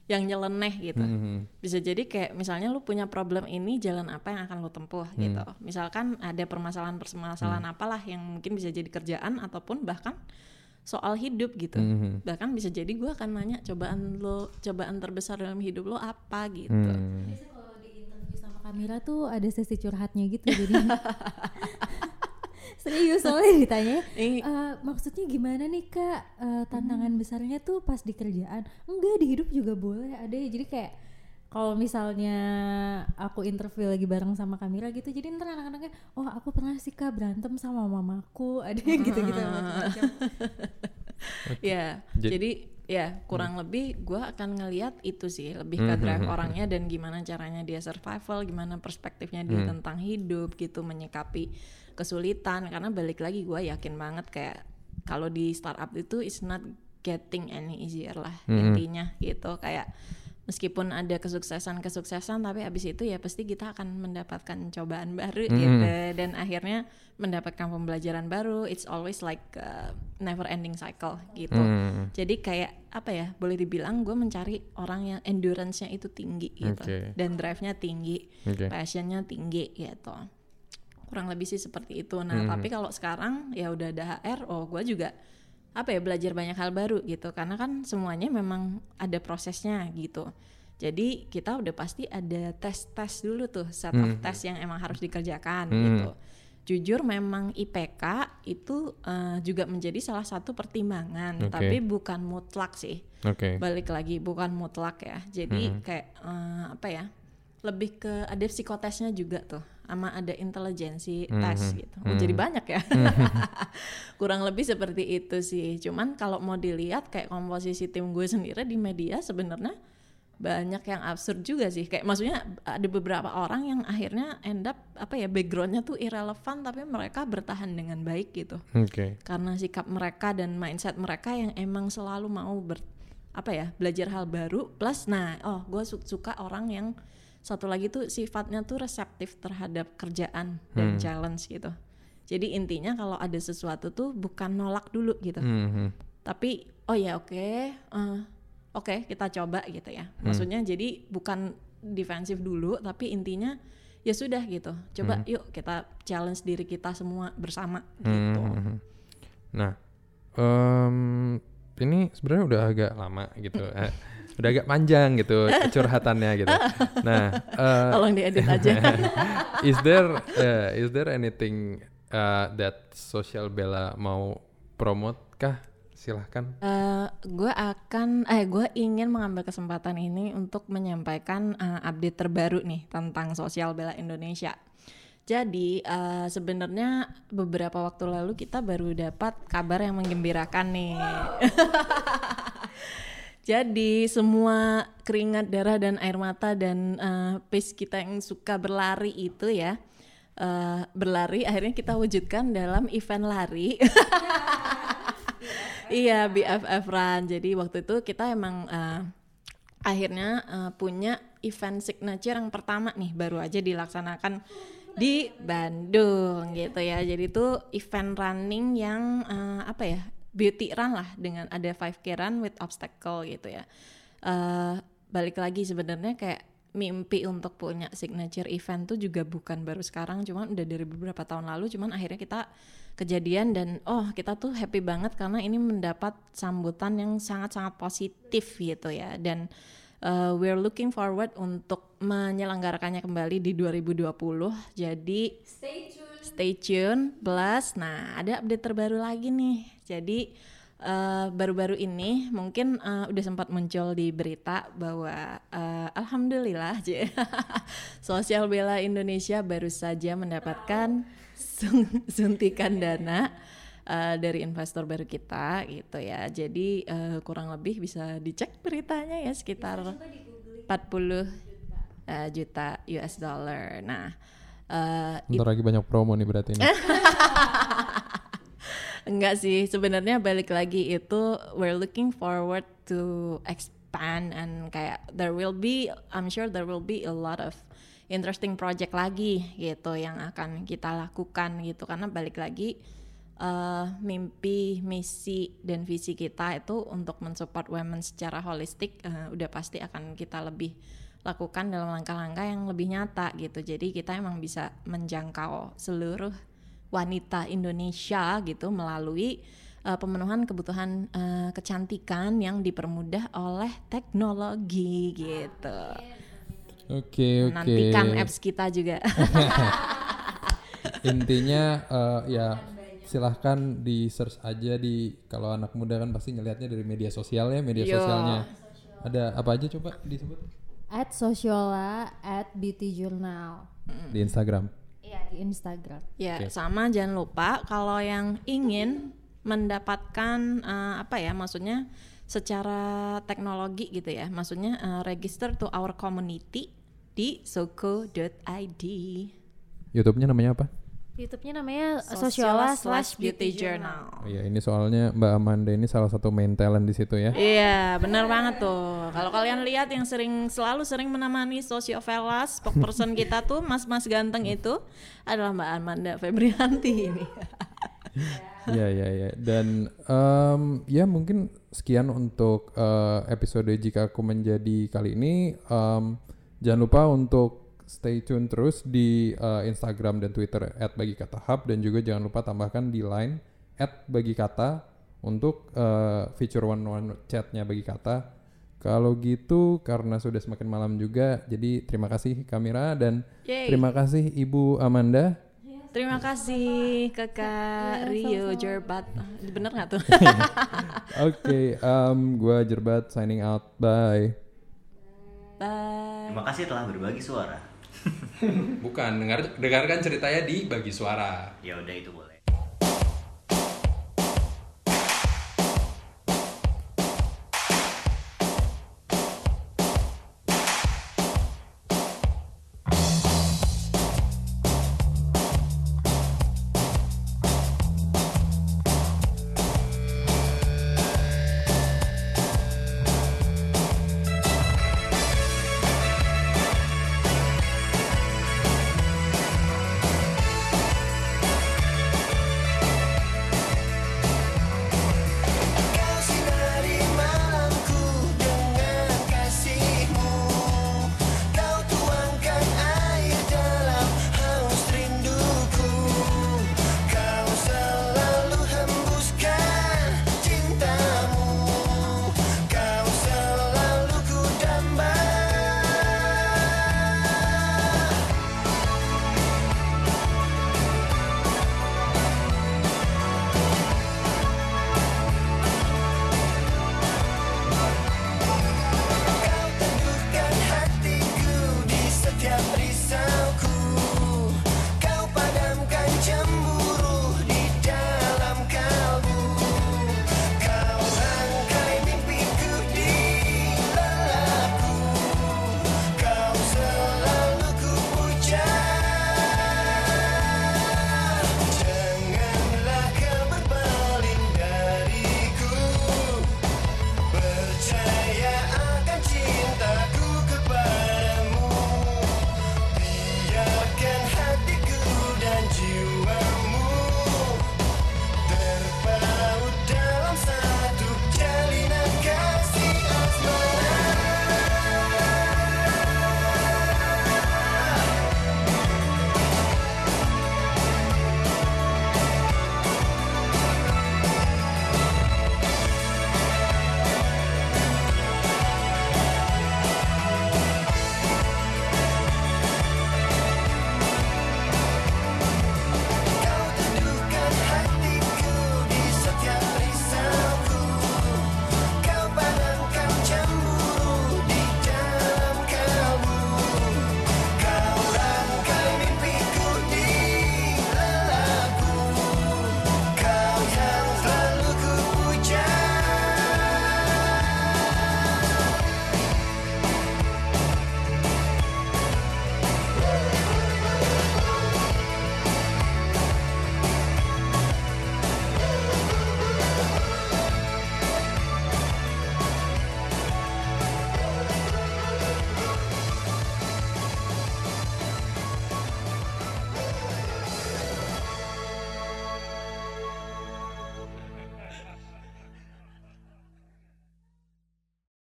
yang nyeleneh gitu Mhm. bisa jadi kayak misalnya lu punya problem ini jalan apa yang akan lu tempuh gitu misalkan ada permasalahan-permasalahan apalah yang mungkin bisa jadi kerjaan ataupun bahkan soal hidup gitu. Mhm. bahkan bisa jadi gua akan nanya cobaan lo cobaan terbesar dalam hidup lo apa? Gitu. Hmm. Biasanya kalau di interview sama kamera tuh ada sesi curhatnya gitu jadi [LAUGHS] serius soalnya ditanya "Eh, maksudnya gimana nih kak? Eh, tantangan besarnya tuh pas di kerjaan? Enggak di hidup juga boleh ada ya. Jadi kayak kalau misalnya aku interview lagi bareng sama kamera gitu jadi ntar anak-anaknya oh aku pernah sih kak berantem sama mamaku. [LAUGHS] Ada yang gitu-gitu macam-macam. ya Jadi- jadi ya kurang lebih gua akan ngeliat itu sih lebih ke drive orangnya dan gimana caranya dia survival gimana perspektifnya dia tentang hidup gitu menyikapi kesulitan. Karena balik lagi gua yakin banget kayak kalau di startup itu is not getting any easier lah intinya gitu. Kayak meskipun ada kesuksesan-kesuksesan tapi abis itu ya pasti kita akan mendapatkan cobaan baru gitu dan akhirnya mendapatkan pembelajaran baru it's always like a never ending cycle gitu Hmm. jadi kayak apa ya boleh dibilang gue mencari orang yang endurance-nya itu tinggi gitu Oke. dan drive-nya tinggi Oke. passion-nya tinggi gitu kurang lebih sih seperti itu nah Hmm. tapi kalau sekarang ya udah ada HR oh gue juga apa ya belajar banyak hal baru gitu. Karena kan semuanya memang ada prosesnya gitu. Jadi kita udah pasti ada tes-tes dulu tuh set of Hmm. tes yang emang harus dikerjakan gitu. Jujur memang IPK itu eh, juga menjadi salah satu pertimbangan Oke. tapi bukan mutlak sih. Oke. Balik lagi bukan mutlak ya. Jadi kayak eh, apa ya lebih ke ada psikotesnya juga tuh sama ada intelijensi tes gitu. Oh, jadi banyak ya? [LAUGHS] Kurang lebih seperti itu sih. Cuman kalau mau dilihat kayak komposisi tim gue sendiri di media sebenarnya banyak yang absurd juga sih. Kayak maksudnya ada beberapa orang yang akhirnya end up apa ya backgroundnya tuh irrelevant tapi mereka bertahan dengan baik gitu. Oke. Karena sikap mereka dan mindset mereka yang emang selalu mau ber apa ya belajar hal baru plus nah oh gue suka orang yang satu lagi tuh sifatnya tuh reseptif terhadap kerjaan dan challenge gitu. Jadi intinya kalau ada sesuatu tuh bukan nolak dulu gitu. Mhm. tapi oh ya oke eh, oke kita coba gitu ya. Maksudnya jadi bukan defensif dulu tapi intinya ya sudah gitu. Coba yuk kita challenge diri kita semua bersama gitu. Mhm. Nah, em, ini sebenarnya udah agak lama gitu, eh, udah agak panjang gitu curhatannya gitu. Nah, [LAUGHS] eh, tolong diedit aja [LAUGHS] is there eh, is there anything uh, that Social Bella mau promote kah? Silahkan. Eh, gue akan, eh gue ingin mengambil kesempatan ini untuk menyampaikan eh, update terbaru nih tentang sosial bela Indonesia. Jadi eh, sebenarnya beberapa waktu lalu kita baru dapat kabar yang menggembirakan nih. [LAUGHS] Jadi semua keringat darah dan air mata dan eh, pace kita yang suka berlari itu ya eh, berlari akhirnya kita wujudkan dalam event lari. [LAUGHS] Iya BFF Run. Jadi waktu itu kita emang eh, akhirnya eh, punya event signature yang pertama nih baru aja dilaksanakan di Bandung gitu ya. Jadi itu event running yang eh, apa ya beauty run lah dengan ada 5K run with obstacle gitu ya. Eh, balik lagi sebenarnya kayak mimpi untuk punya signature event tuh juga bukan baru sekarang cuman udah dari beberapa tahun lalu cuman akhirnya kita kejadian dan oh kita tuh happy banget karena ini mendapat sambutan yang sangat-sangat positif gitu ya dan uh, we're looking forward untuk menyelenggarakannya kembali di 2020 jadi Stay tune. Stay tune plus nah ada update terbaru lagi nih. Jadi eh, baru-baru ini mungkin eh, udah sempat muncul di berita bahwa eh, alhamdulillah [LAUGHS] sosial bela Indonesia baru saja mendapatkan sun- suntikan dana eh, dari investor baru kita gitu ya. Jadi eh, kurang lebih bisa dicek beritanya ya sekitar 40 eh, juta US dollar. Nah eh, Bentar lagi banyak promo nih berarti ini. [LAUGHS] Enggak sih, sebenarnya balik lagi itu we're looking forward to expand and kayak there will be I'm sure there will be a lot of interesting project lagi gitu yang akan kita lakukan gitu karena balik lagi eh, mimpi, misi dan visi kita itu untuk mensupport women secara holistik eh, udah pasti akan kita lebih lakukan dalam langkah-langkah yang lebih nyata gitu. Jadi kita emang bisa menjangkau seluruh wanita Indonesia gitu melalui uh, pemenuhan kebutuhan uh, kecantikan yang dipermudah oleh teknologi gitu. Oke oke. Nantikan apps kita juga. [LAUGHS] Intinya eh, ya silahkan di search aja di kalau anak muda kan pasti ngelihatnya dari media sosial ya media Yo. sosialnya. Ada apa aja coba disebut At Sociola, at Beauty Journal di Instagram. Iya di Instagram. ya, Oke. sama jangan lupa kalau yang ingin mendapatkan uh, apa ya maksudnya secara teknologi gitu ya. Maksudnya uh, register to our community di soko.id. YouTube-nya namanya apa? YouTube-nya namanya Sociola slash Beauty Journal. Iya, ini soalnya Mbak Amanda ini salah satu main talent di situ ya. Iya, benar banget tuh. Kalau kalian lihat yang sering selalu sering menemani Sociovelas, spokesperson kita tuh mas-mas ganteng itu adalah Mbak Amanda Febrianti ini. [LAUGHS] Iya iya iya. Dan em, ya mungkin sekian untuk eh, episode jika aku menjadi kali ini. Em, jangan lupa untuk stay tune terus di eh, Instagram dan Twitter @bagikatahub dan juga jangan lupa tambahkan di line @bagikata untuk eh, feature one one chatnya bagi kata. Kalau gitu karena sudah semakin malam juga, jadi terima kasih kamera dan Yeay. terima kasih Ibu Amanda. Terima kasih Kakak Rio Jerbat. Bener nggak tuh? [LAUGHS] Oke, em, gua Jerbat signing out. Bye. Bye. Terima kasih telah berbagi suara. Bukan, dengar dengarkan ceritanya di bagi suara. Ya udah itu boleh.